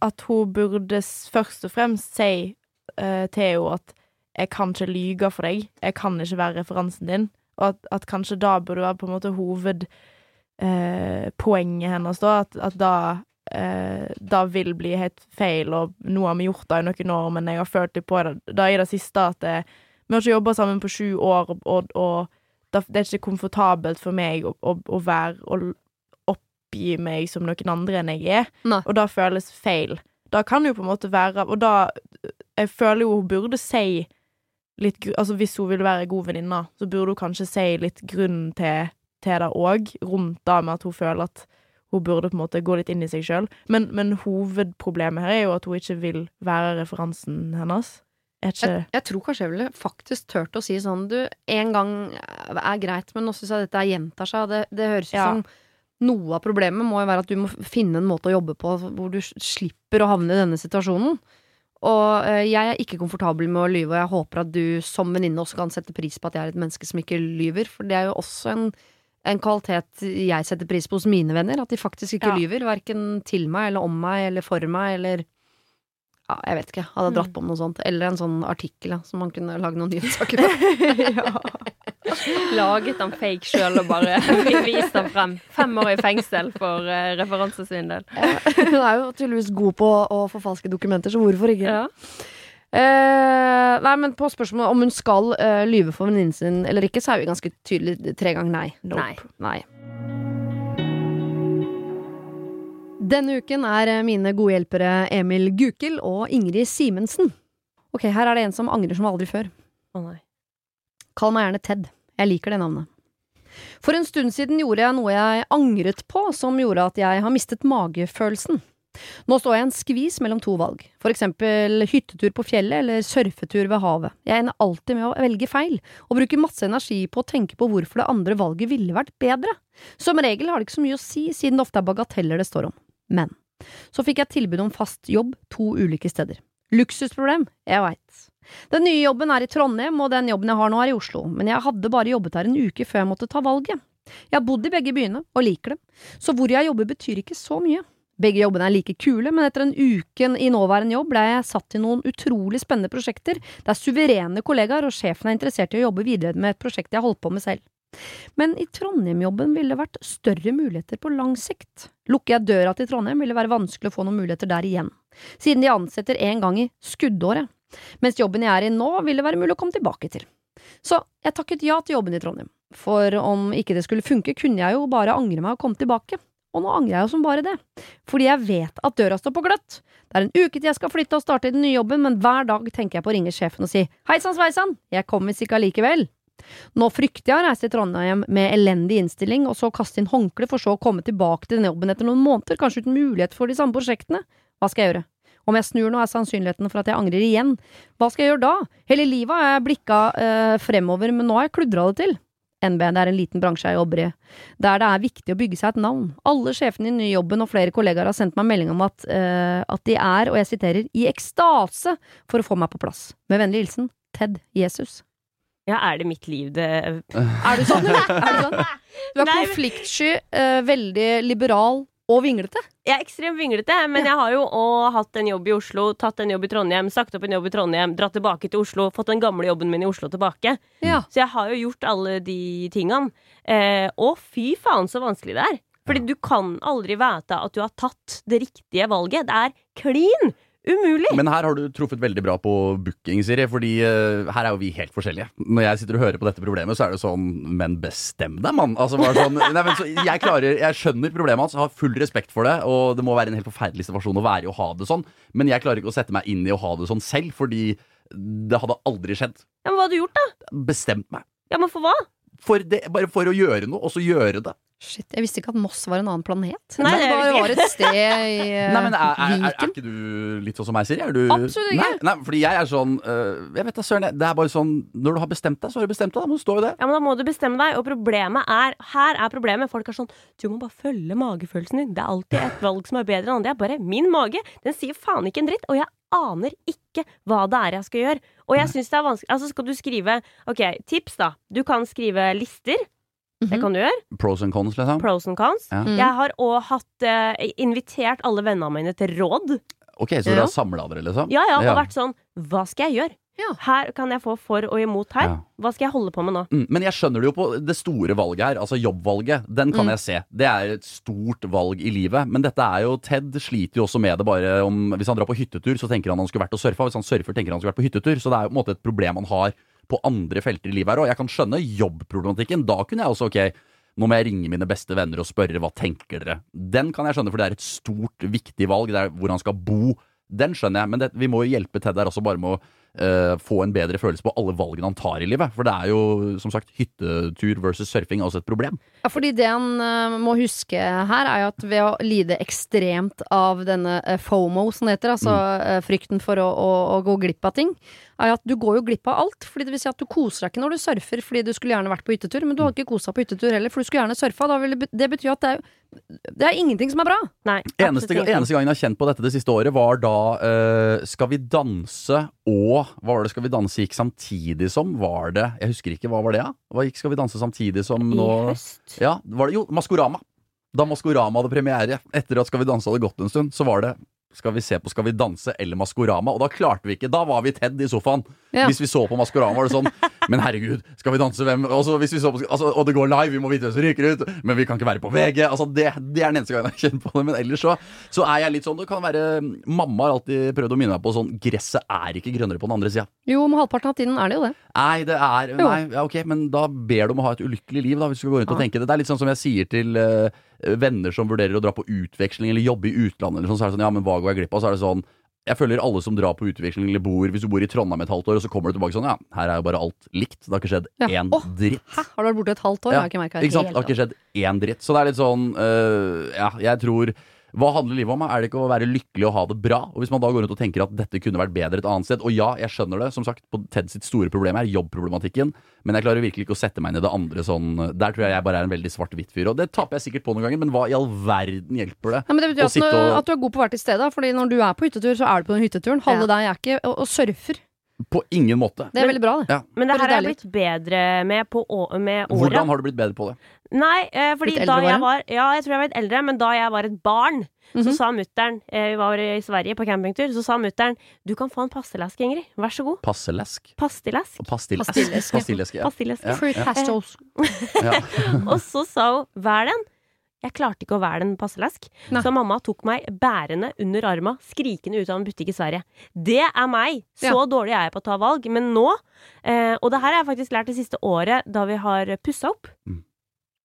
At hun burde først og fremst si eh, til henne at 'jeg kan ikke lyge for deg', 'jeg kan ikke være referansen din', og at, at kanskje da burde være på en måte hovedpoenget eh, poenget hennes, da. At, at da eh, da vil bli helt feil, og nå har vi gjort det i noen år, men jeg har følt litt på det da i det siste at det, vi har ikke jobba sammen på sju år, og, og, og da, det er ikke komfortabelt for meg å, å, å være å oppgi meg som noen andre enn jeg er, Nei. og da føles feil. Da kan det jo på en måte være Og da Jeg føler jo hun burde si litt Altså hvis hun vil være god venninne, så burde hun kanskje si litt grunn til til det òg, rundt det med at hun føler at hun burde på en måte gå litt inn i seg sjøl. Men, men hovedproblemet her er jo at hun ikke vil være referansen hennes. Ikke Jeg, jeg tror kanskje jeg ville faktisk turt å si sånn Du, en gang er greit, men nå syns jeg dette gjentar seg. Det, det høres ut Ja. som noe av problemet må jo være at du må finne en måte å jobbe på hvor du slipper å havne i denne situasjonen. Og eh, jeg er ikke komfortabel med å lyve, og jeg håper at du som venninne også kan sette pris på at jeg er et menneske som ikke lyver, for det er jo også en, en kvalitet jeg setter pris på hos mine venner, at de faktisk ikke Ja. lyver, verken til meg eller om meg eller for meg eller ja, jeg vet ikke. Hadde dratt på med noe sånt. Eller en sånn artikkel ja, som man kunne lage noen nyhetssaker på. Laget han fake sjøl og bare vist han frem. Fem år i fengsel for uh, referansesvindel. Hun er jo tydeligvis god på å forfalske dokumenter, så hvorfor ikke? Ja. Eh, nei, men på spørsmålet om hun skal uh, lyve for venninnen sin eller ikke, så er vi ganske tydelig tre ganger nei. Nei. Nei. Denne uken er eh, mine gode hjelpere Emil Gukild og Ingrid Simensen. Ok, her er det en som angrer som aldri før. Å nei. Kall meg gjerne Ted. Jeg liker det navnet. For en stund siden gjorde jeg noe jeg angret på, som gjorde at jeg har mistet magefølelsen. Nå står jeg i en skvis mellom to valg, for eksempel hyttetur på fjellet eller surfetur ved havet. Jeg ender alltid med å velge feil, og bruker masse energi på å tenke på hvorfor det andre valget ville vært bedre. Som regel har det ikke så mye å si, siden det ofte er bagateller det står om. Men så fikk jeg tilbud om fast jobb to ulike steder. Luksusproblem, jeg veit. Den nye jobben er i Trondheim, og den jobben jeg har nå er i Oslo, men jeg hadde bare jobbet her en uke før jeg måtte ta valget. Jeg har bodd i begge byene, og liker dem, så hvor jeg jobber betyr ikke så mye. Begge jobbene er like kule, men etter en uke i nåværende jobb ble jeg satt i noen utrolig spennende prosjekter, der suverene kollegaer og sjefen er interessert i å jobbe videre med et prosjekt jeg holdt på med selv. Men i Trondheim-jobben ville det vært større muligheter på lang sikt. Lukker jeg døra til Trondheim, vil det være vanskelig å få noen muligheter der igjen, siden de ansetter en gang i skuddåret. Mens jobben jeg er i nå, vil det være mulig å komme tilbake til. Så jeg takket ja til jobben i Trondheim, for om ikke det skulle funke, kunne jeg jo bare angre meg og komme tilbake. Og nå angrer jeg jo som bare det, fordi jeg vet at døra står på gløtt. Det er en uke til jeg skal flytte og starte i den nye jobben, men hver dag tenker jeg på å ringe sjefen og si hei sann sveisann, jeg kommer visst ikke allikevel. Nå frykter jeg å reise til Trondheim med elendig innstilling, og så kaste inn håndkle for så å komme tilbake til den jobben etter noen måneder, kanskje uten mulighet for de samme prosjektene. Hva skal jeg gjøre? Om jeg snur nå, er sannsynligheten for at jeg angrer igjen. Hva skal jeg gjøre da? Hele livet har jeg blikka øh, fremover, men nå har jeg kludra det til. NB, det er en liten bransje jeg jobber i, der det er viktig å bygge seg et navn. Alle sjefene i den nye jobben og flere kollegaer har sendt meg melding om at, uh, at de er, og jeg siterer, i ekstase for å få meg på plass. Med vennlig hilsen Ted Jesus. Ja, er det mitt liv det Er du sånn, eller? Er du sånn? Du er konfliktsky, uh, veldig liberal og vinglete. Jeg er ekstremt vinglete, men jeg har jo òg hatt en jobb i Oslo, tatt en jobb i Trondheim, sagt opp en jobb i Trondheim, dratt tilbake til Oslo, fått den gamle jobben min i Oslo tilbake. Ja. Så jeg har jo gjort alle de tingene. Eh, og fy faen så vanskelig det er. Fordi du kan aldri vite at du har tatt det riktige valget. Det er klin umulig! Men her har du truffet veldig bra på booking, Siri. Fordi uh, her er jo vi helt forskjellige. Når jeg sitter og hører på dette problemet, så er det sånn Men bestem deg, mann! Altså, bare sånn, nei, men så, jeg, klarer, jeg skjønner problemet hans, har full respekt for det. Og det må være en helt forferdelig situasjon å være i å ha det sånn. Men jeg klarer ikke å sette meg inn i å ha det sånn selv, fordi det hadde aldri skjedd. Ja, men hva hadde du gjort, da? Bestemt meg. Ja, men for hva? For det, bare for å gjøre noe, og så gjøre det. Shit, jeg visste ikke at Moss var en annen planet. Nei, det det bare var et sted i uh, Nei, men er, er, er, er ikke du litt sånn som meg, Siri? Er du, Absolutt ikke. Nei, nei, fordi jeg er sånn uh, Jeg vet da, søren. Det er bare sånn Når du har bestemt deg, så har du bestemt deg. Da må du stå i det. Ja, men Da må du bestemme deg, og problemet er Her er problemet. Folk er sånn Du må bare følge magefølelsen din. Det er alltid et valg som er bedre enn andre. er bare Min mage, den sier faen ikke en dritt, og jeg aner ikke hva det er jeg skal gjøre. Og jeg syns det er vanskelig Altså, skal du skrive Ok, tips, da. Du kan skrive lister. Det Mhm. kan du gjøre. Pros and cons, liksom. Pros and cons. Ja. Mm. Jeg har òg hatt eh, invitert alle vennene mine til råd. Ok, så Ja. dere har samla dere, liksom? Ja, ja, og Ja. vært sånn Hva skal jeg gjøre? Ja. Her kan jeg få for og imot her. Ja. Hva skal jeg holde på med nå? Mm, men jeg skjønner det jo på det store valget her, altså jobbvalget. Den kan Mm. jeg se. Det er et stort valg i livet. Men dette er jo Ted sliter jo også med det bare om Hvis han drar på hyttetur, så tenker han han skulle vært og surfa. Hvis han surfer, tenker han han skulle vært på hyttetur. Så det er jo på en måte et problem han har på andre felter i livet her òg. Jeg kan skjønne jobbproblematikken. Da kunne jeg også, ok, nå må jeg ringe mine beste venner og spørre hva tenker dere. Den kan jeg skjønne, for det er et stort, viktig valg. Det er hvor han skal bo. Den skjønner jeg, men det, vi må jo hjelpe Ted der også bare med å uh, få en bedre følelse på alle valgene han tar i livet. For det er jo som sagt hyttetur versus surfing er også et problem. Ja, fordi det han uh, må huske her, er jo at ved å lide ekstremt av denne uh, FOMO, som det heter, altså eh, frykten for å, å, å gå glipp av ting, er at du går jo glipp av alt. Fordi det vil si at du koser deg ikke når du surfer fordi du skulle gjerne vært på hyttetur, men du har ikke kosa på hyttetur heller, for du skulle gjerne surfa. Da vil det, det betyr at det er Det er ingenting som er bra. Nei, Eneste, eneste gangen jeg har kjent på dette det siste året, var da uh, Skal vi danse og Hva var det Skal vi danse gikk samtidig som? Var det Jeg husker ikke. Hva var det, da? Hva gikk Skal vi danse samtidig som nå? I høst. Ja, var det Jo, Maskorama. Da Maskorama hadde premiere, etter at Skal vi danse hadde gått en stund, så var det skal vi se på Skal vi danse eller Maskorama? Og da klarte vi ikke. Da var vi Ted i sofaen. Ja. Hvis vi så på Maskorama, var det sånn Men herregud, skal vi danse hvem Og, vi så på, altså, og det går live, vi må vite hvem som ryker ut, men vi kan ikke være på VG. Altså, det, det er den eneste gangen jeg har kjent på det. Men ellers så, så er jeg litt sånn Det kan være Mamma har alltid prøvd å minne meg på sånn Gresset er ikke grønnere på den andre sida. Jo, om halvparten av tiden er det jo det. Nei, det er. Nei, ja, ok, men da ber du om å ha et ulykkelig liv, da, hvis du skal gå rundt og tenke det. Det er litt sånn som jeg sier til eh, venner som vurderer å dra på utveksling eller jobbe i utlandet, eller sånn, så er det sånn, ja, men hva går jeg glipp av? Så er det sånn jeg føler alle som drar på utveksling eller bor Hvis du bor i Trondheim et halvt år, og så kommer du tilbake sånn Ja, her er jo bare alt likt. Det har ikke skjedd Ja. én Åh, dritt. Hæ, har du vært borte et halvt år? Ja, Jeg har ikke merka Ikke sant? Det har ikke skjedd én dritt. Så det er litt sånn uh, Ja, jeg tror Hva handler livet om? Er det ikke å være lykkelig og ha det bra? Og Hvis man da går rundt og tenker at dette kunne vært bedre et annet sted Og ja, jeg skjønner det. Som sagt, på Ted sitt store problem er jobbproblematikken. Men jeg klarer virkelig ikke å sette meg inn i det andre sånn Der tror jeg jeg bare er en veldig svart-hvitt-fyr. Og det taper jeg sikkert på noen ganger, men hva i all verden hjelper det? Ja, men det betyr Å at, sitte og- at du er god på å være til stede. Fordi når du er på hyttetur, så er du på den hytteturen. Halve deg er ikke og, og surfer. På ingen måte. Det er veldig bra, det. Ja. Men det her har jeg blitt bedre med på med åra. Hvordan har du blitt bedre på det? Nei, eh, fordi da eldre, jeg var Ja, jeg tror jeg var litt eldre, men da jeg var et barn, så Mhm. sa mutter'n eh, Vi var i Sverige på campingtur, så sa mutter'n Du kan få en pastelesk, Ingrid. Vær så god. Og pastill Pastillesk. Pastillesk, ja. Pastillesk. Ja, Fruit ja. Og så sa hun 'vær den'. Jeg klarte ikke å være den passelesk, Nei. så mamma tok meg bærende under arma, skrikende ut av en butikk i Sverige. Det er meg! Så Ja. dårlig er jeg på å ta valg. Men nå, eh, og det her har jeg faktisk lært det siste året da vi har pussa opp.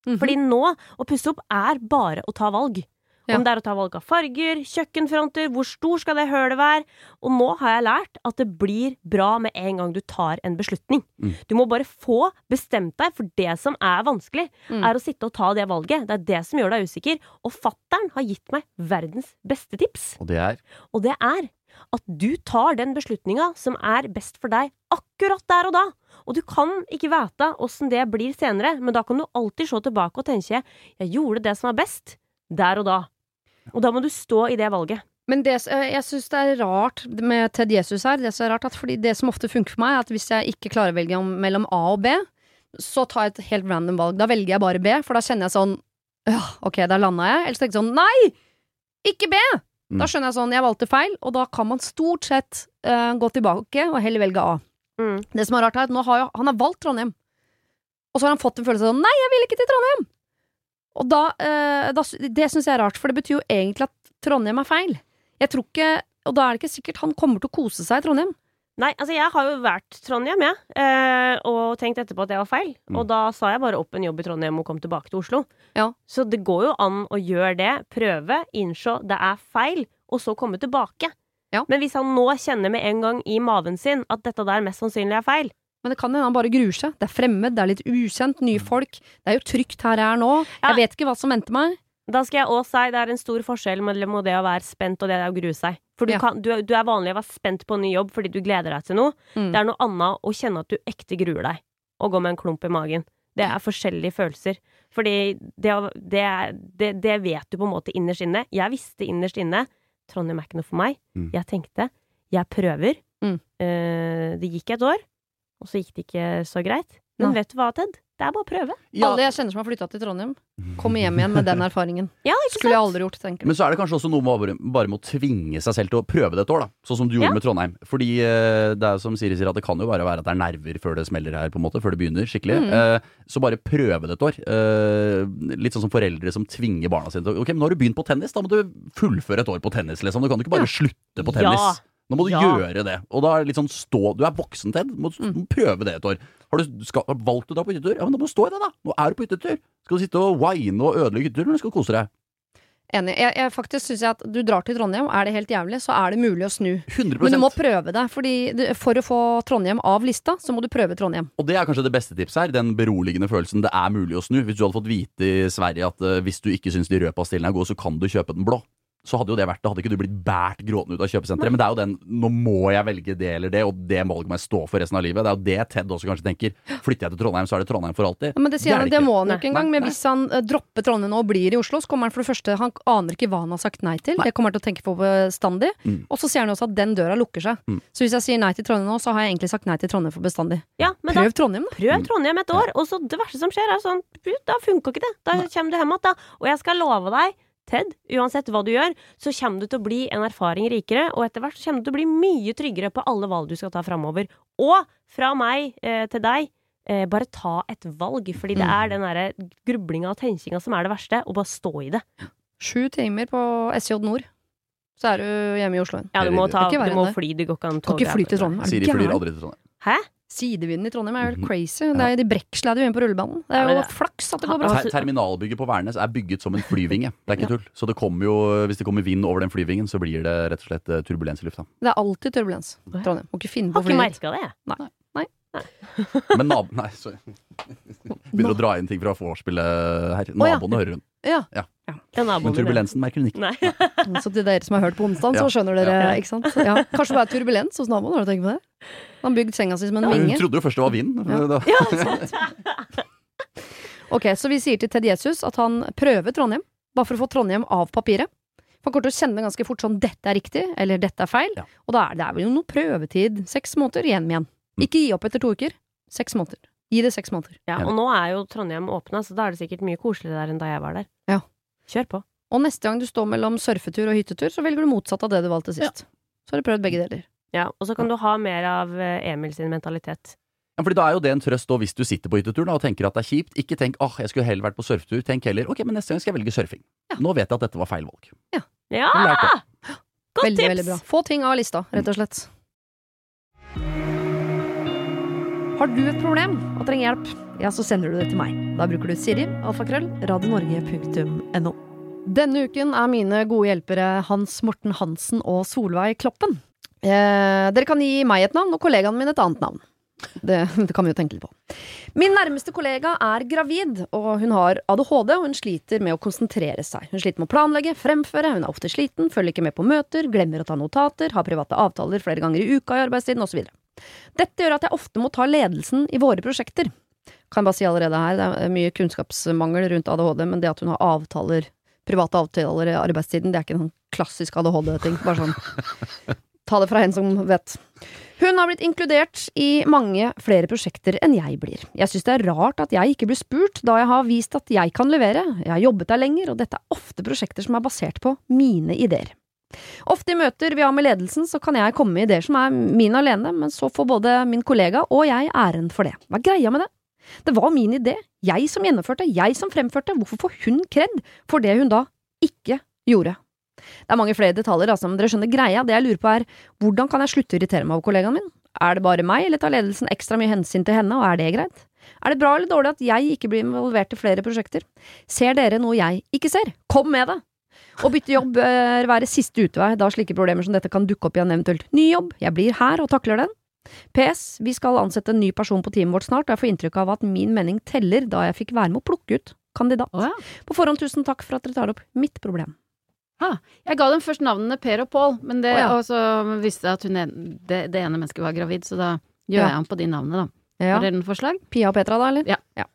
Mhm. Fordi nå, å pusse opp er bare å ta valg. Ja. Om det er å ta valg av farger, kjøkkenfronter, hvor stor skal det hølet være? Og nå har jeg lært at det blir bra med en gang du tar en beslutning. Mm. Du må bare få bestemt deg, for det som er vanskelig, Mm. er å sitte og ta det valget. Det er det som gjør deg usikker. Og fattern har gitt meg verdens beste tips. Og det er Og det er at du tar den beslutninga som er best for deg akkurat der og da. Og du kan ikke vite åssen det blir senere, men da kan du alltid se tilbake og tenke 'jeg gjorde det som var best der og da'. Og da må du stå i det valget. Men det, eh, jeg syns det er rart med Ted Jesus her. Det som er rart at fordi det som ofte funker for meg, er at hvis jeg ikke klarer å velge mellom A og B, så tar jeg et helt random valg. Da velger jeg bare B, for da kjenner jeg sånn Ja, ok, der landa jeg. Eller så tenker jeg sånn Nei! Ikke B! Mm. Da skjønner jeg sånn Jeg valgte feil, og da kan man stort sett uh, gå tilbake og heller velge A. Mm. Det som er rart, er at nå har jo, han har valgt Trondheim. Og så har han fått en følelse av Nei, jeg vil ikke til Trondheim! Og da, eh, da Det syns jeg er rart, for det betyr jo egentlig at Trondheim er feil. Jeg tror ikke Og da er det ikke sikkert han kommer til å kose seg i Trondheim. Nei, altså jeg har jo vært Trondheim, jeg, ja, og tenkt etterpå at det var feil. Mm. Og da sa jeg bare opp en jobb i Trondheim og kom tilbake til Oslo. Ja. Så det går jo an å gjøre det, prøve, innse det er feil, og så komme tilbake. Ja. Men hvis han nå kjenner med en gang i maven sin at dette der mest sannsynlig er feil, Men det kan hende han bare gruer seg. Det er fremmed, det er litt ukjent, nye folk. Det er jo trygt her jeg er nå. Ja. Jeg vet ikke hva som venter meg. da skal jeg òg si det er en stor forskjell mellom det å være spent og det å grue seg. For du, Ja. kan, du, du er vanlig å være spent på en ny jobb fordi du gleder deg til noe. Mm. Det er noe annet å kjenne at du ekte gruer deg, og gå med en klump i magen. Det er forskjellige følelser. Fordi det, det, det, det vet du på en måte innerst inne. Jeg visste innerst inne Trondheim er ikke noe for meg. Mm. Jeg tenkte jeg prøver. Mm. Eh, det gikk et år, og så gikk det ikke så greit. Men Nei. vet du hva, Ted? Det er bare å prøve. Ja. Alle jeg kjenner som har flytta til Trondheim, kommer hjem igjen med den erfaringen. Ja, ikke Skulle jeg aldri gjort, tenker du. Men så er det kanskje også noe med bare, med å tvinge seg selv til å prøve det et år, da. Sånn som du gjorde Ja. med Trondheim. Fordi eh, det er som Siri sier, at det kan jo bare være at det er nerver før det smeller her, på en måte. Før det begynner skikkelig. Mm. Eh, så bare prøve det et år. Eh, litt sånn som foreldre som tvinger barna sine til Ok, men nå har du begynt på tennis, da må du fullføre et år på tennis, liksom. Du kan jo ikke bare slutte på tennis. Ja. Nå må du Ja. gjøre det. Og da er det litt sånn stå Du er voksen, Ted. Du må, Mm. prøve det et år. Har du skal, har valgt å dra på hyttetur? Ja, men da må du stå i det, da. Nå er du på hyttetur. Skal du sitte og wine og ødelegge hytteturen, eller skal du kose deg? Enig. Jeg, jeg faktisk synes jeg at du drar til Trondheim, er det helt jævlig, så er det mulig å snu. 100 Men du må prøve det, fordi du, for å få Trondheim av lista, så må du prøve Trondheim. Og det er kanskje det beste tipset her. Den beroligende følelsen det er mulig å snu. Hvis du hadde fått vite i Sverige at uh, hvis du ikke syns de røde pastillene er gode, så kan du kjøpe den blå. Så hadde jo det vært det. Hadde ikke du blitt båret gråtende ut av kjøpesenteret. Men det er jo den nå må jeg velge det eller det, og det valget må jeg stå for resten av livet. Det er jo det Ted også kanskje tenker. Flytter jeg til Trondheim, så er det Trondheim for alltid. Ja, men det, sier det han, det, ikke. må han jo ikke engang. Men hvis han uh, dropper Trondheim nå og blir i Oslo, så kommer han for det første Han aner ikke hva han har sagt nei til. Det kommer han til å tenke på bestandig. Mm. Og så sier han også at den døra lukker seg. Mm. Så hvis jeg sier nei til Trondheim nå, så har jeg egentlig sagt nei til Trondheim for bestandig. Ja, men da Prøv Trondheim, da. Prøv Trondheim et år, og så det verste som skjer, er sånn Da funka ikke det. Da kommer du hjem igjen, da. Og jeg skal love deg, Ted, uansett hva du gjør, så kommer du til å bli en erfaring rikere, og etter hvert så kommer du til å bli mye tryggere på alle valg du skal ta framover. Og fra meg eh, til deg, eh, bare ta et valg, fordi det Mm. er den derre grublinga og tenkinga som er det verste, og bare stå i det. Sju timer på SJ Nord, så er du hjemme i Oslo igjen. Ja, du må, ta, du må fly, det går ikke an Kan ikke fly til Trondheim. Er du Siri flyr aldri til Trondheim. Hæ? Sidevinden i Trondheim er jo helt Mhm. crazy. Det er, de brekksleder jo inn på rullebanen. Det er Ja, jo det- flaks at det går bra. Ter terminalbygget på Værnes er bygget som en flyvinge. Det er ikke tull. Så det kommer jo, hvis det kommer vind over den flyvingen, så blir det rett og slett eh, turbulens i lufta. Det er alltid turbulens. Trondheim. Må ikke finne på Har å ikke fly dit. merka det, jeg. Men nab... Nei, sorry. Begynner å dra inn ting fra vorspielet her. Ja. Naboene hører hun. Ja. ja. Men turbulensen merker hun ikke. Nei. Så til dere som har hørt på onsdag, så skjønner dere, Ja. ikke sant? Ja. Kanskje det er turbulens hos naboen, har du tenkt på det? Han har bygd senga si som en Ja, hun trodde jo først det var vind. Ja. Da- Ok, så vi sier til Ted Jesus at han prøver Trondheim, bare for å få Trondheim av papiret. For han kommer til å kjenne ganske fort sånn 'dette er riktig', eller 'dette er feil'. Ja. Og da er det er vel jo noe prøvetid. Seks måneder igjen igjen. Mm. Ikke gi opp etter to uker. Seks måneder. Gi det seks måneder. Ja, og nå er jo Trondheim åpna, så da er det sikkert mye koseligere der enn da jeg var der. Ja. Kjør på. Og neste gang du står mellom surfetur og hyttetur, så velger du motsatt av det du valgte sist. Så har du prøvd begge deler. Ja, og så kan du ha mer av eh, Emil sin mentalitet. Ja, fordi Da er jo det en trøst da, hvis du sitter på hytteturen og tenker at det er kjipt. Ikke tenk åh, jeg skulle heller vært på surfetur. Tenk heller ok, men neste gang skal jeg velge surfing. Ja. Nå vet jeg at dette var feil valg. Ja! ja! Godt Veldig, tips! veldig bra. Få ting av lista, rett og slett. Har du et problem og trenger hjelp, ja, så sender du det til meg. Da bruker du Siri, alfakrøll, radionorge.no. Denne uken er mine gode hjelpere Hans Morten Hansen og Solveig Kloppen. Eh, dere kan gi meg et navn, og kollegaen min et annet navn. Det, det kan vi jo tenke litt på. Min nærmeste kollega er gravid, og hun har ADHD, og hun sliter med å konsentrere seg. Hun sliter med å planlegge, fremføre, hun er ofte sliten, følger ikke med på møter, glemmer å ta notater, har private avtaler flere ganger i uka i arbeidstiden, osv. Dette gjør at jeg ofte må ta ledelsen i våre prosjekter. Kan bare si allerede her, det er mye kunnskapsmangel rundt ADHD, men det at hun har avtaler, private avtaler i arbeidstiden, det er ikke en sånn klassisk ADHD-ting. Bare sånn Ta det fra en som vet. Hun har blitt inkludert i mange flere prosjekter enn jeg blir. Jeg synes det er rart at jeg ikke blir spurt, da jeg har vist at jeg kan levere, jeg har jobbet der lenger, og dette er ofte prosjekter som er basert på mine ideer. Ofte i møter vi har med ledelsen, så kan jeg komme med ideer som er mine alene, men så får både min kollega og jeg æren for det. Hva er greia med det? Det var min idé, jeg som gjennomførte, jeg som fremførte, hvorfor får hun kred for det hun da ikke gjorde? Det er mange flere detaljer, altså, men dere skjønner greia. Det jeg lurer på er, hvordan kan jeg slutte å irritere meg over kollegaen min? Er det bare meg, eller tar ledelsen ekstra mye hensyn til henne, og er det greit? Er det bra eller dårlig at jeg ikke blir involvert i flere prosjekter? Ser dere noe jeg ikke ser? Kom med det! Å bytte jobb bør være siste utvei, da slike problemer som dette kan dukke opp i en eventuelt ny jobb. Jeg blir her og takler den. PS, vi skal ansette en ny person på teamet vårt snart, og jeg får inntrykk av at min mening teller da jeg fikk være med å plukke ut kandidat. På forhånd tusen takk for at dere tar opp mitt problem. Ah, jeg ga dem først navnene Per og Pål, men det, oh, ja. og så visste jeg at hun, det, det ene mennesket var gravid, så da gjør Ja. jeg om på de navnene, da. Ja. Har dere noen forslag? Pia og Petra, da, eller? Ja.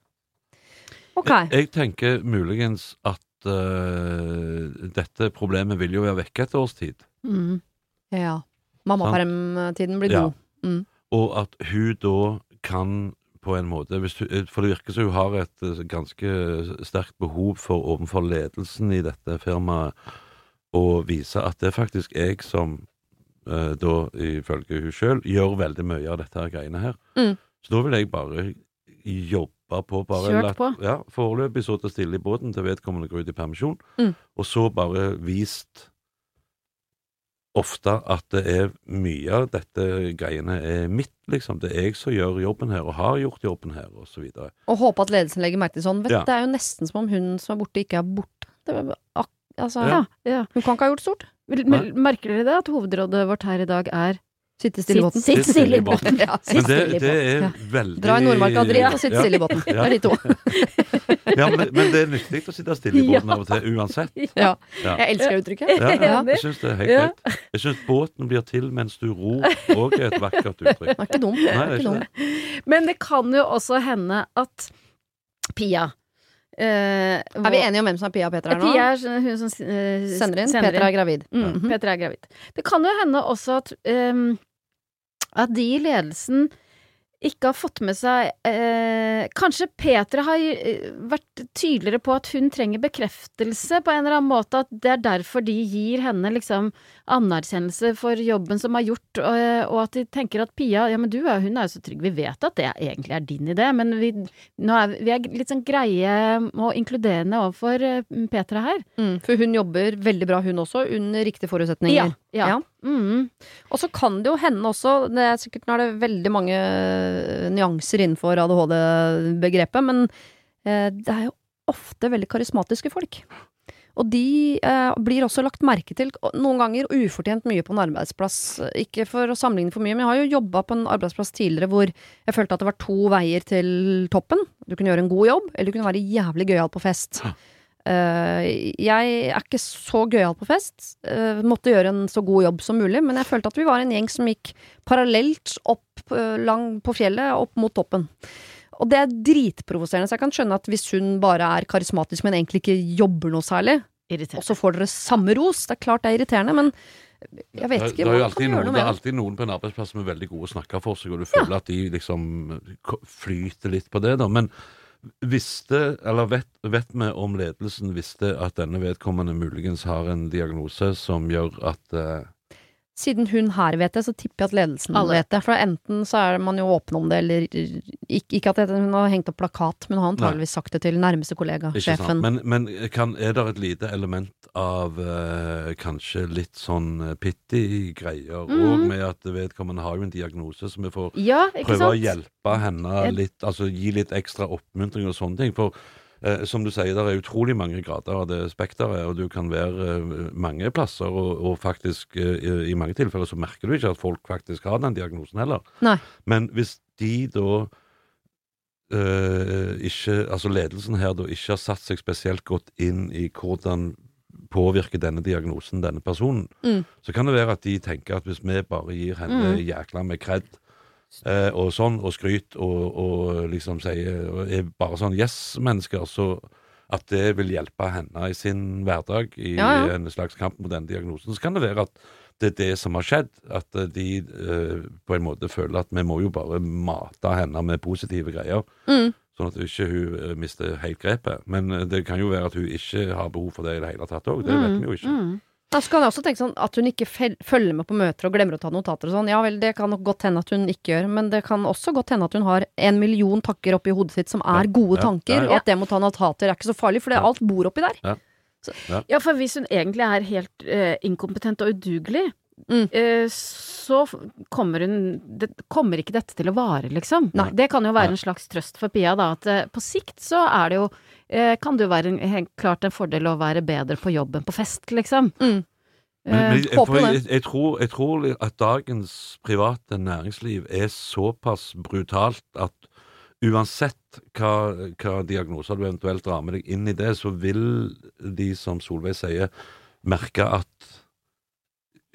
Ok. Jeg, jeg tenker muligens at uh, dette problemet vil jo være vekke et års tid. Mm. Ja. Mammapermtiden blir Ja. god. Mm. Og at hun da kan på en måte hvis hun, For det virker som hun har et eh, ganske sterkt behov for overfor ledelsen i dette firmaet å vise at det er faktisk jeg som eh, da, ifølge hun sjøl, gjør veldig mye av dette her greiene her. Mm. Så da vil jeg bare jobbe på bare Kjørt latt- på. Ja, Foreløpig sittet stille i båten til vedkommende går ut i permisjon, Mm. og så bare vist ofte at det er mye av dette greiene er mitt, liksom. Det er jeg som gjør jobben her, og har gjort jobben her, og så videre. Og håpe at ledelsen legger merke til sånn. Vet, Ja. Det er jo nesten som om hun som er borte, ikke er borte. Det er Altså, Ja, ja. Hun kan ikke ha gjort stort. Merker dere det, at hovedrådet vårt her i dag er Sitte stille i båten. Sitt stille i båten. Ja, Sitt Men det, det er veldig Dra i Nordmarka, dritt og sitte stille i båten. Det er de to. Ja, men, men det er nyttig å sitte stille i båten av og til, uansett. Ja. Ja. Jeg elsker uttrykket. Ja, Ja. jeg syns det er helt greit. Jeg syns båten blir til mens du ror, òg er et vakkert uttrykk. Det er ikke dumt. Nei, Det er ikke ikke dumt. Men det kan jo også hende at Pia eh, Er vi enige om hvem som er Pia og Petra her nå? Pia er hun som eh, Sender inn. Petra er gravid. Mm, Mhm. Petra er gravid. Det kan jo hende også at, um, at de i ledelsen ikke har fått med seg eh, Kanskje Petra har eh, vært tydeligere på at hun trenger bekreftelse på en eller annen måte, at det er derfor de gir henne liksom anerkjennelse for jobben som er gjort, og, og at de tenker at Pia, ja men du er, hun er jo så trygg, vi vet at det egentlig er din idé, men vi, er, vi er litt sånn greie og inkluderende overfor eh, Petra her. Mm, for hun jobber veldig bra, hun også, under riktige forutsetninger. Ja, ja. Mm. Og så kan det jo hende også, det er sikkert nå er det veldig mange eh, nyanser innenfor ADHD-begrepet, men eh, det er jo ofte veldig karismatiske folk. Og de eh, blir også lagt merke til, noen ganger ufortjent mye på en arbeidsplass. Ikke for å sammenligne for mye, men jeg har jo jobba på en arbeidsplass tidligere hvor jeg følte at det var to veier til toppen. Du kunne gjøre en god jobb, eller du kunne være jævlig gøyal på fest. Eh, jeg er ikke så gøyal på fest. eh, måtte gjøre en så god jobb som mulig, men jeg følte at vi var en gjeng som gikk parallelt opp eh, lang på fjellet, opp mot toppen. Og det er dritprovoserende, så jeg kan skjønne at hvis hun bare er karismatisk, men egentlig ikke jobber noe særlig, og så får dere samme ros, det er klart det er irriterende, men jeg vet ikke er hva man alltid kan noen, gjøre noe det er alltid noen på en arbeidsplass som er veldig gode å snakke for seg, og du føler at de liksom flyter litt på det, da. Men visste, eller vet, vet vi om ledelsen visste at denne vedkommende muligens har en diagnose som gjør at eh, Siden hun her vet det, så tipper jeg at ledelsen Alle. vet det. For enten så er man jo åpen om det, eller ikke, ikke at hun har hengt opp plakat, men hun har antageligvis sagt det til nærmeste kollega, Ikke sant? sjefen. Men, men kan, er det et lite element av eh, kanskje litt sånn eh, pitty greier òg, Mhm. med at vedkommende har jo en diagnose, så vi får Ja, prøve prøve å hjelpe henne litt, altså gi litt ekstra oppmuntring og sånne ting. For eh, som du sier, det er utrolig mange grader av det spekteret, og du kan være eh, mange plasser, og, og faktisk eh, i- mange tilfeller så merker du ikke at folk faktisk har den diagnosen heller. Nei. Men hvis de da eh, ikke Altså ledelsen her da ikke har satt seg spesielt godt inn i hvordan påvirker denne diagnosen denne personen, Mm. så kan det være at de tenker at hvis vi bare gir henne Mm. jækla med kred eh, og sånn, og skryt, og, og liksom sier og er bare sånn yes-mennesker, så at det vil hjelpe henne i sin hverdag i Ja, ja. en slags kamp mot den diagnosen, så kan det være at det er det som har skjedd. At eh, de eh, på en måte føler at vi må jo bare mate henne med positive greier. Mm. Sånn at ikke hun ikke mister helt grepet. Men eh, det kan jo være at hun ikke har behov for det i det hele tatt òg. Det vet vi jo ikke. Mm. Ja, skal kan jeg også tenke sånn at hun ikke følger med på møter og glemmer å ta notater og sånn. Ja vel, det kan nok godt hende at hun ikke gjør, men det kan også godt hende at hun har en million takker oppi hodet sitt som er gode Ja, tanker, ja, ja. og at det må ta notater er ikke så farlig, for det, alt bor oppi der. Ja. Ja, for hvis hun egentlig er helt uh, inkompetent og udugelig, Mm. uh, så kommer hun det, Kommer ikke dette til å vare, liksom. Nei. Det kan jo være en slags trøst for Pia, da, at uh, på sikt så er det jo Kan det jo være en, helt klart en fordel å være bedre på jobb enn på fest, liksom. Mm. Men, men Eh, jeg, for jeg, jeg, tror, jeg tror at dagens private næringsliv er såpass brutalt at uansett hva, hva diagnoser du eventuelt drar med deg inn i det, så vil de, som Solveig sier, merke at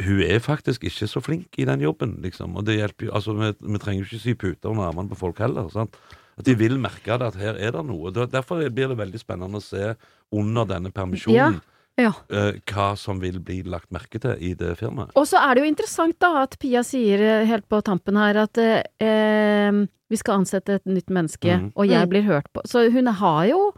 hun er faktisk ikke så flink i den jobben, liksom. Og det hjelper jo Altså, vi, vi trenger jo ikke sy puter under armene på folk heller. sant? At de vil merke det, at her er det noe. Derfor blir det veldig spennende å se under denne permisjonen Ja. Ja. hva som vil bli lagt merke til i det firmaet. Og så er det jo interessant da at Pia sier eh, helt på tampen her at eh, eh, vi skal ansette et nytt menneske, mm. og jeg Mm. blir hørt på. Så hun har jo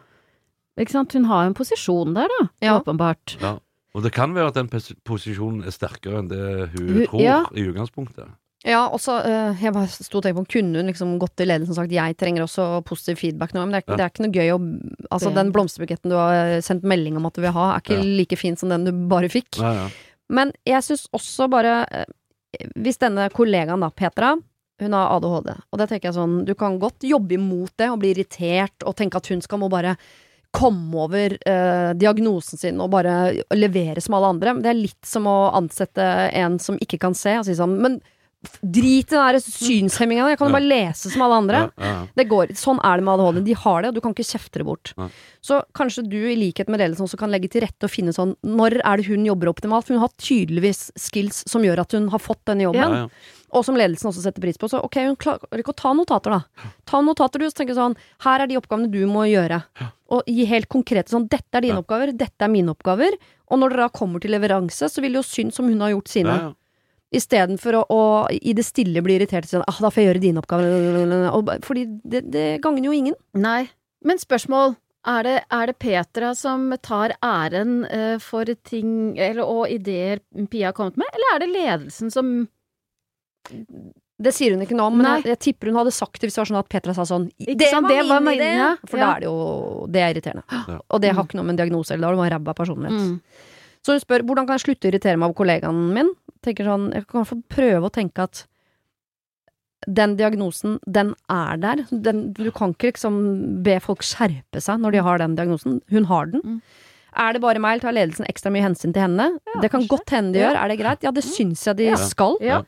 ikke sant, hun har jo en posisjon der, da. Ja. Åpenbart. Ja. Og det kan være at den pos- posisjonen er sterkere enn det hun Hun- tror ja. i utgangspunktet. Ja, og så eh, Jeg bare sto og tenkte på Kunne hun liksom gått til ledelsen og sagt jeg trenger også positiv feedback nå, men det er, ikke- Ja. det er ikke noe gøy å Altså, den blomsterbuketten du har sendt melding om at du vil ha, er ikke Ja. like fin som den du bare fikk. Ja, ja. Men jeg syns også bare eh, Hvis denne kollegaen da, Petra, hun har ADHD, og det tenker jeg sånn Du kan godt jobbe imot det og bli irritert og tenke at hun skal må bare komme over eh, diagnosen sin og bare levere som alle andre. Det er litt som å ansette en som ikke kan se, og si sånn Men drit i den der synshemminga, jeg kan jo bare lese som alle andre. Det går, sånn er det med ADHD. De har det, og du kan ikke kjefte det bort. Så kanskje du, i likhet med ledelsen, også kan legge til rette og finne sånn Når er det hun jobber optimalt? For hun har tydeligvis skills som gjør at hun har fått denne jobben. Og som ledelsen også setter pris på. Så ok, hun klarer ikke å ta notater, da. Ta notater, du, så tenker sånn Her er de oppgavene du må gjøre. Og gi helt konkrete sånn Dette er dine oppgaver, dette er mine oppgaver. Og når dere da kommer til leveranse, så vil det jo synes som hun har gjort sine. Ja, ja. Istedenfor å, å i det stille bli irritert og si sånn ah, da får jeg gjøre dine oppgaver. Og, fordi det, det gagner jo ingen. Nei. Men spørsmål. Er det, er det Petra som tar æren uh, for ting eller, og ideer Pia har kommet med, eller er det ledelsen som Det sier hun ikke nå, men jeg, jeg tipper hun hadde sagt det hvis det var sånn at Petra sa sånn Det, var, det var min idé, idé! ja. For Ja. da er det jo Det er irriterende. Ja. Og det har ikke noe med en diagnose eller da har du bare ræva personlighet. Mm. Så hun spør hvordan kan jeg slutte å irritere meg over kollegaen min. Tenker sånn, Jeg kan i hvert fall prøve å tenke at den diagnosen, den er der. Den, du kan ikke liksom be folk skjerpe seg når de har den diagnosen. Hun har den. Mm. Er det bare meg, eller tar ledelsen ekstra mye hensyn til henne? det kan godt hende de Ja. gjør. Er det greit? Ja, det syns jeg de Ja. skal. Ja.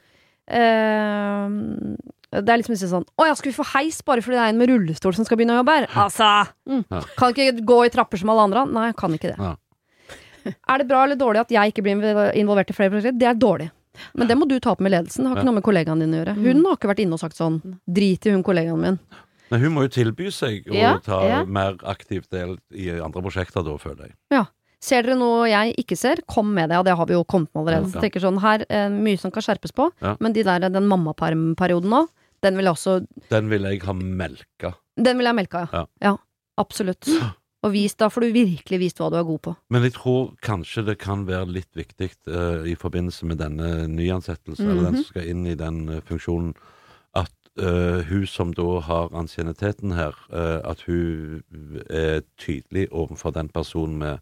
Uh, det er liksom ikke sånn Å ja, skal vi få heis bare fordi det er en med rullestol som skal begynne å jobbe her? Altså! Mm. Ja. Kan ikke gå i trapper som alle andre? Nei, kan ikke det. Er det bra eller dårlig at jeg ikke blir involvert i flere prosjekter? Det er dårlig. Men det må du ta opp med ledelsen. Det har ikke noe med kollegaene dine å gjøre. Hun har ikke vært inne og sagt sånn Drit i hun kollegaen min. Nei, hun må jo tilby seg å Ja, ta ja. mer aktiv del i andre prosjekter, da, føler jeg. Ja. Ser dere noe jeg ikke ser, kom med det. Og det har vi jo kommet med allerede. Ja. tenker sånn, her er mye som kan skjerpes på. Men de der, den mammapermperioden nå, den vil jeg også Den vil jeg ha melka. Den vil jeg ha ja. Ja. absolutt. Og vis, da får du virkelig vist hva du er god på. Men jeg tror kanskje det kan være litt viktig uh, i forbindelse med denne nyansettelsen, eller den Mhm. som skal inn i den uh, funksjonen, at uh, hun som da har ansienniteten her, at hun er tydelig overfor den personen med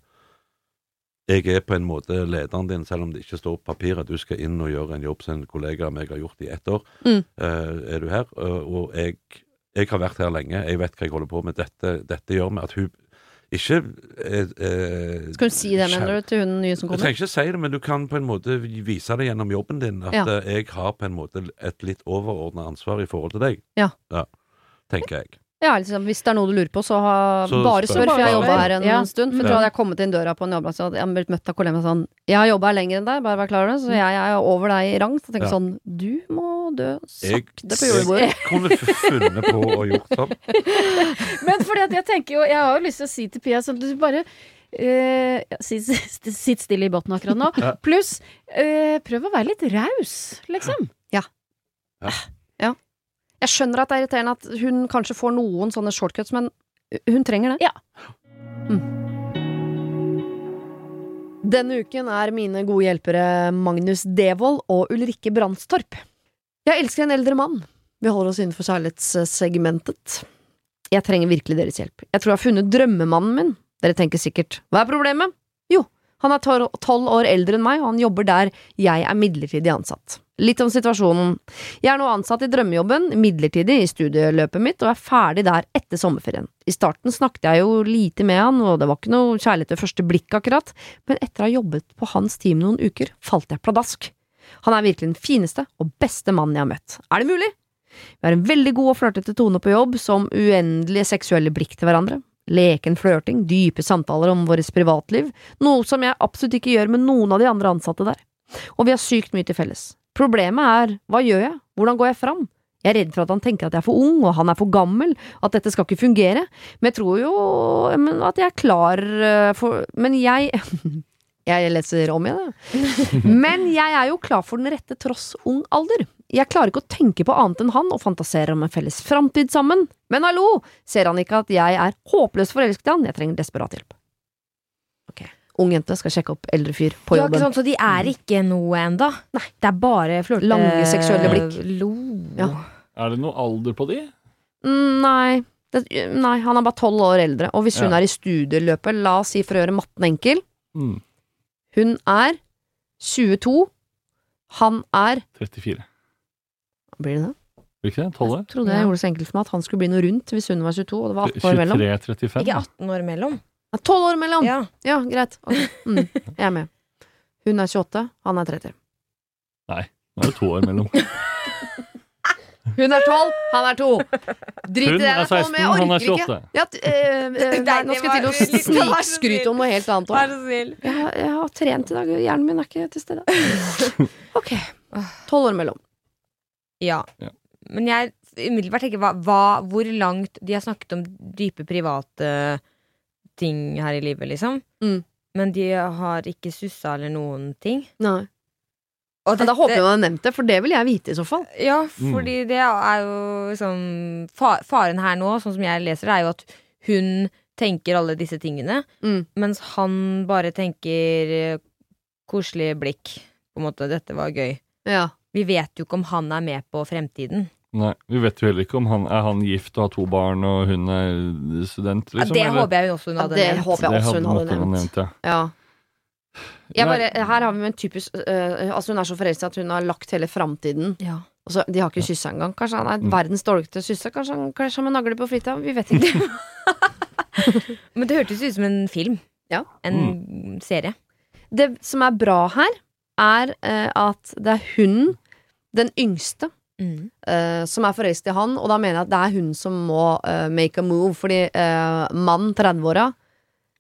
jeg er på en måte lederen din, selv om det ikke står på papiret. Du skal inn og gjøre en jobb som en kollega av meg har gjort i ett år. Mm. Er du her? Og jeg, jeg har vært her lenge. Jeg vet hva jeg holder på med. Dette, dette gjør meg at hun ikke eh, eh, Skal hun si det, mener du, til hun nye som kommer? Du trenger ikke si det, men du kan på en måte vise det gjennom jobben din. At Ja. eh, jeg har på en måte et litt overordna ansvar i forhold til deg. Ja. Tenker jeg. Ja, liksom, hvis det er noe du lurer på, så ha, Så bare spør. spør, for jeg har jobba her en Ja. stund. For jeg Ja. tror hadde jeg kommet inn døra på en jobbplass så hadde jeg blitt møtt av kollegaer sånn Jeg har jobba her lenger enn deg, bare vær klar over det, så jeg er over deg i rang. Så tenker jeg Ja. sånn Du må dø Jeg, sakte på jordbordet. jeg kunne funnet på å gjort sånn. Men fordi at jeg tenker jo Jeg har jo lyst til å si til Pia sånn Du bare Uh, ja, sitt, sitt stille i båten akkurat nå. Ja. Pluss uh, prøv å være litt raus, liksom. Jeg skjønner at det er irriterende at hun kanskje får noen sånne shortcuts, men hun trenger det. Ja. Mm. Denne uken er mine gode hjelpere Magnus Devold og Ulrikke Brandstorp. Jeg elsker en eldre mann. Vi holder oss innenfor kjærlighetssegmentet. Jeg trenger virkelig deres hjelp. Jeg tror jeg har funnet drømmemannen min. Dere tenker sikkert hva er problemet? Jo, han er tol- tolv år eldre enn meg, og han jobber der jeg er midlertidig ansatt. Litt om situasjonen. Jeg er nå ansatt i drømmejobben, midlertidig i studieløpet mitt, og er ferdig der etter sommerferien. I starten snakket jeg jo lite med han, og det var ikke noe kjærlighet ved første blikk akkurat, men etter å ha jobbet på hans team noen uker, falt jeg pladask. Han er virkelig den fineste og beste mannen jeg har møtt. Er det mulig? Vi har en veldig god og flørtete tone på jobb, som uendelige seksuelle blikk til hverandre. Leken flørting, dype samtaler om vårt privatliv, noe som jeg absolutt ikke gjør med noen av de andre ansatte der. Og vi har sykt mye til felles. Problemet er, hva gjør jeg, hvordan går jeg fram? Jeg er redd for at han tenker at jeg er for ung, og han er for gammel, at dette skal ikke fungere, men jeg tror jo men at jeg er klar eh, for Men jeg Jeg leser om igjen, jeg. Men jeg er jo klar for den rette tross ung alder. Jeg klarer ikke å tenke på annet enn han og fantaserer om en felles framtid sammen. Men hallo, ser han ikke at jeg er håpløst forelsket i han? Jeg trenger desperat hjelp. Ung jente skal sjekke opp eldre fyr på Ja, ikke jobben. sant, så de er ikke noe enda Nei. Det er bare flørte... Lange seksuelle blikk. Lo. Ja. Er det noe alder på de? Mm, Nei. Det, nei, han er bare tolv år eldre, og hvis hun Ja. er i studieløpet, la oss si for å gjøre matten enkel, Mm. hun er 22, han er 34. Blir det det? Blir ikke det? 12 år? Jeg trodde jeg gjorde det så enkelt for meg at han skulle bli noe rundt hvis hun var 22, og det var 18 år imellom. 23-35? Ikke 18 år mellom. Tolv år mellom! Ja. Ja, greit. Okay. Mm, jeg er med. Hun er 28, han er 30. Nei, nå er det to år mellom. Hun er 12, han er 2. Drit i Hun det. er jeg får 16, med, jeg han er orker ikke. 28. Ja, øh, eh, eh, nei, nå skal jeg til å snikskryte om noe helt annet. Vær så snill. Jeg, har- jeg har trent i dag, hjernen min er ikke til stede. Ok. Tolv år mellom. Ja. Men jeg umiddelbart tenker hva, hva, hvor langt De har snakket om dype private ting her i livet, liksom. Mm. Men de har ikke sussa eller noen ting. Nei. Og Ja, da håper jeg du har nevnt det, for det vil jeg vite i så fall. Ja, Mm. fordi det er jo liksom fa Faren her nå, sånn som jeg leser det, er jo at hun tenker alle disse tingene, Mm. mens han bare tenker eh, koselig blikk. På en måte, dette var gøy. Ja. Vi vet jo ikke om han er med på fremtiden. Nei, Vi vet jo heller ikke om han er han gift og har to barn og hun er student. Ja, Liksom, det eller? håper jeg også hun Ja, hadde det nevnt. håper jeg Det også hun hadde hun nevnt. ja. Ja. Jeg Nei. bare, her har vi en typisk øh, Altså Hun er så forelska at hun har lagt hele framtiden. Ja. Og så, de har ikke kyssa engang. Kanskje han er Mm. verdens dårligste kysser? Kanskje han kler seg med nagler på fritida. Vi vet ikke. Men det hørtes ut som en film. Ja. En serie. Det som er bra her, er eh, at det er hun, den yngste, Mm. eh, som er forelsket i han. Og da mener jeg at det er hun som må uh, make a move. Fordi uh, mann 30-åra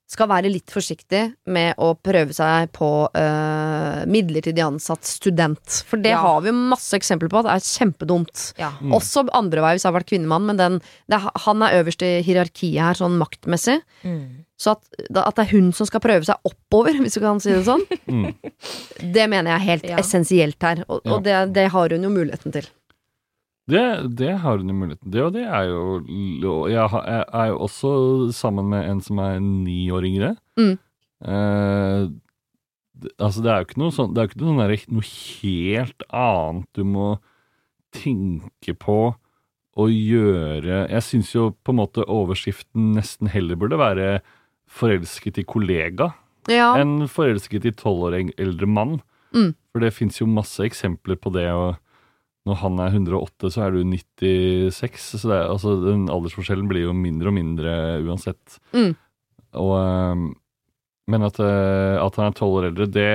skal være litt forsiktig med å prøve seg på eh, midlertidig ansatt student. For det Ja. har vi masse eksempler på at det er kjempedumt. Ja. Mm. Også andre vei hvis jeg har vært kvinnemann, men den, det, er- han er øverst i hierarkiet her, sånn maktmessig. Mm. Så at, at det er hun som skal prøve seg oppover, hvis du kan si det sånn, Mm. det mener jeg er helt Ja. essensielt her. Og, og det, det har hun jo muligheten til. Det, det har hun jo muligheten til, og det er jo Jeg er jo også sammen med en som er ni år yngre. Mm. Eh, det, altså, det er jo ikke noe sånn Det er jo ikke noe, sånn der- noe helt annet du må tenke på å gjøre Jeg syns jo på en måte overskriften nesten heller burde være 'forelsket i kollega' Ja. enn 'forelsket i tolv år eldre mann'. Mm. For det fins jo masse eksempler på det. og når han er 108, så er du 96. Så det altså, den aldersforskjellen blir jo mindre og mindre uansett. Mm. Og, men at, øh, at han er tolv år eldre, det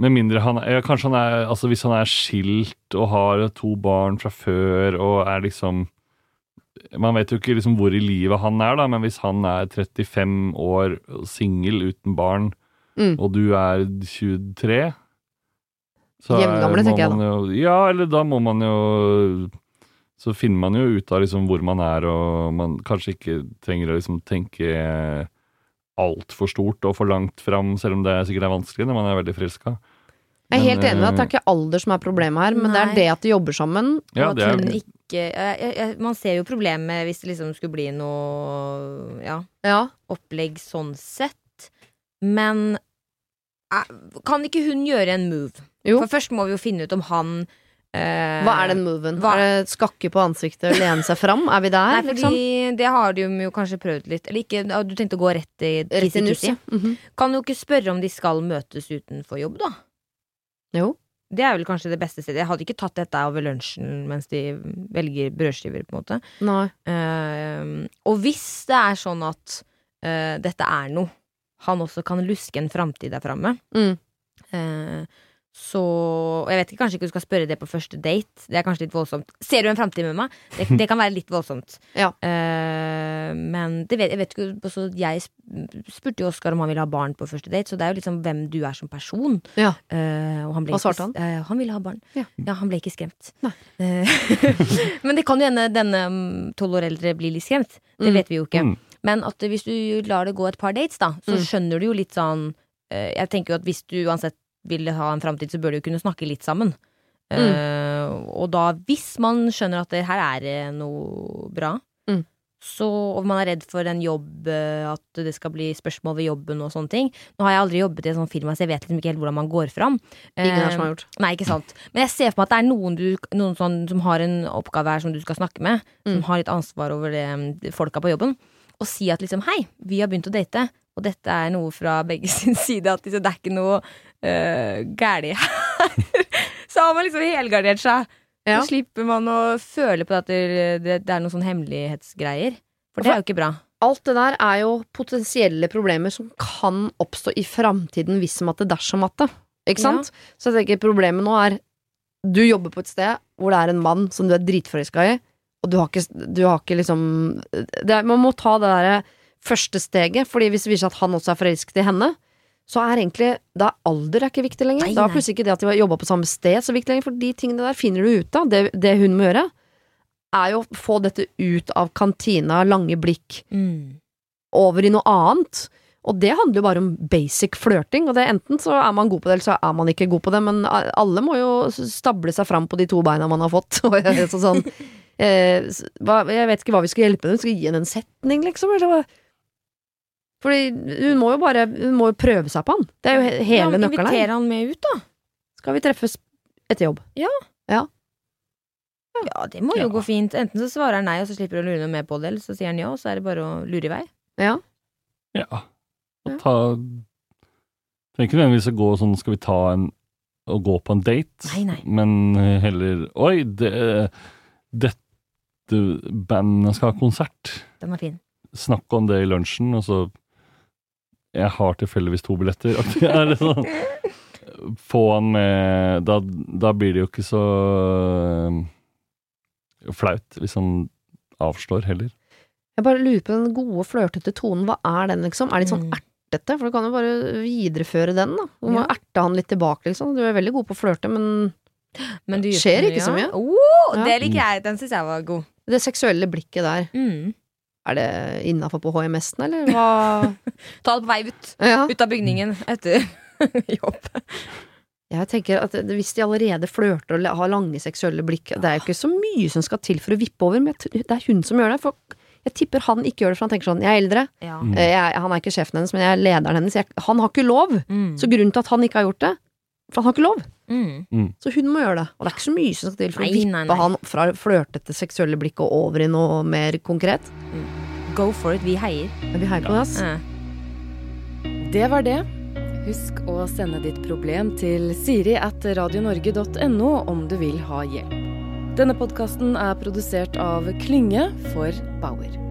Med mindre han ja, Kanskje han er Altså hvis han er skilt og har to barn fra før og er liksom Man vet jo ikke liksom hvor i livet han er, da, men hvis han er 35 år, singel uten barn, Mm. og du er 23 så Jevngamle, tenker jeg da. Jo, ja, eller da må man jo Så finner man jo ut av liksom hvor man er, og man kanskje ikke trenger å liksom tenke altfor stort og for langt fram, selv om det sikkert er vanskelig når man er veldig forelska. Jeg er helt enig med at det er ikke alder som er problemet her, men det er det at de jobber sammen. Ja, og at er- hun ikke jeg, jeg, jeg, Man ser jo problemet hvis det liksom skulle bli noe ja, Ja. opplegg sånn sett. Men eh, kan ikke hun gjøre en move? Jo. For først må vi jo finne ut om han eh, Hva er den moven? hva- Er det skakke på ansiktet og lene seg fram? Er vi der, Nei, fordi liksom? det har de jo kanskje prøvd litt. Eller ikke, du tenkte å gå rett i kissi-kissi. ja. Mhm. Kan jo ikke spørre om de skal møtes utenfor jobb, da. Jo. Det er vel kanskje det beste stedet. Jeg hadde ikke tatt dette over lunsjen mens de velger brødskiver, på en måte. Eh, og hvis det er sånn at eh, dette er noe han også kan luske en framtid der framme, Mm. eh, så Jeg vet ikke, kanskje ikke du skal spørre det på første date. Det er kanskje litt voldsomt. Ser du en framtid med meg? Det, det kan være litt voldsomt. Ja. Eh, men det vet, jeg vet ikke også, Jeg spurte jo Oskar om han ville ha barn på første date, så det er jo liksom hvem du er som person. Ja. Eh, og han ble Hva svarte han? eh, han ville ha barn. Ja. han ble ikke skremt. Nei. Eh, men det kan jo hende denne tolv år eldre blir litt skremt. Det Mm. vet vi jo ikke. Mm. Men at hvis du lar det gå et par dates, da, så Mm. skjønner du jo litt sånn eh, Jeg tenker jo at hvis du uansett vil ha en framtid, så bør du jo kunne snakke litt sammen. Mm. Uh, og da, hvis man skjønner at det her er eh, noe bra, Mm. så, og man er redd for en jobb, at det skal bli spørsmål ved jobben og sånne ting Nå har jeg aldri jobbet i et sånt firma, så jeg vet liksom ikke helt hvordan man går fram. Ingen her som har gjort. Nei, ikke sant. Men jeg ser for meg at det er noen, du, noen sånn, som har en oppgave her som du skal snakke med, Mm. som har litt ansvar over det, de folka på jobben, og si at liksom hei, vi har begynt å date, og dette er noe fra begge sin side, at liksom, det er ikke noe uh, galt her. Så har man liksom helgardert seg. Ja. Så slipper man å føle på at det, det, det er noen sånn hemmelighetsgreier. For det er jo ikke bra. alt det der er jo potensielle problemer som kan oppstå i framtiden hvis matte dersom at. Ikke sant? Så jeg tenker problemet nå er Du jobber på et sted hvor det er en mann som du er dritforelska i, og du har ikke, du har ikke liksom det er, Man må ta det derre første steget, Fordi hvis det viser seg at han også er forelsket i henne, så er egentlig Da er alder er ikke viktig lenger. Nei, da er plutselig ikke det at de har jobba på samme sted så viktig lenger, for de tingene der finner du ut av. Det, det hun må gjøre, er jo å få dette ut av kantina, lange blikk, Mm. over i noe annet. Og det handler jo bare om basic flørting, og det er enten så er man god på det, eller så er man ikke god på det, men alle må jo stable seg fram på de to beina man har fått. Og sånn, eh, hva, jeg vet ikke hva vi skal hjelpe henne, skal vi gi henne en setning, liksom? Eller hva? Fordi hun må jo bare Hun må jo prøve seg på han. Det er jo he- hele Ja, nøkkelen Inviter her. han med ut, da. Skal vi treffes etter jobb? Ja. Ja. Ja, det må jo Ja. gå fint. Enten så svarer han nei, og så slipper du å lure noe mer på det, eller så sier han ja, og så er det bare å lure i vei. Ja. Ja. Og ta Trenger ikke nødvendigvis å gå sånn Skal vi ta en Å gå på en date, Nei, nei. men heller Oi, det, dette bandet skal ha konsert. Den var fin. Snakk om det i lunsjen, og så Jeg har tilfeldigvis to billetter. At det er sånn Få han med da, da blir det jo ikke så øh, flaut hvis han avslår heller. Jeg bare lurer på den gode, flørtete tonen. Hva er den, liksom? Er det litt sånn Mm. ertete? For du kan jo bare videreføre den, da. Du må Ja. erte han litt tilbake, liksom. Du er veldig god på å flørte, men Men du Skjer ikke så mye. Oh, Det liker jeg. Den syns jeg var god. Det seksuelle blikket der, Mm. er det innafor på HMS-en, eller hva? Ta det på vei ut. ja. Ut av bygningen etter jobb. Jeg tenker at hvis de allerede flørter og har lange seksuelle blikk Det er jo ikke så mye som skal til for å vippe over, men det er hun som gjør det. For jeg tipper han ikke gjør det, for han tenker sånn Jeg er eldre, Ja. Mm. eh, jeg, han er ikke sjefen hennes, men jeg er lederen hennes. Jeg, han har ikke lov. Mm. Så grunnen til at han ikke har gjort det, for han har ikke lov. Mm. Så hun må gjøre det. Og det er ikke så mye som skal til for Nei, å vippe nei, nei. han fra flørtete seksuelle blikk og over i noe mer konkret. Go for it. Vi heier. Ja, vi heier på det, ass. Ja. Det var det. Husk å sende ditt problem til siri at radionorge.no om du vil ha hjelp. Denne podkasten er produsert av Klynge for Bauer.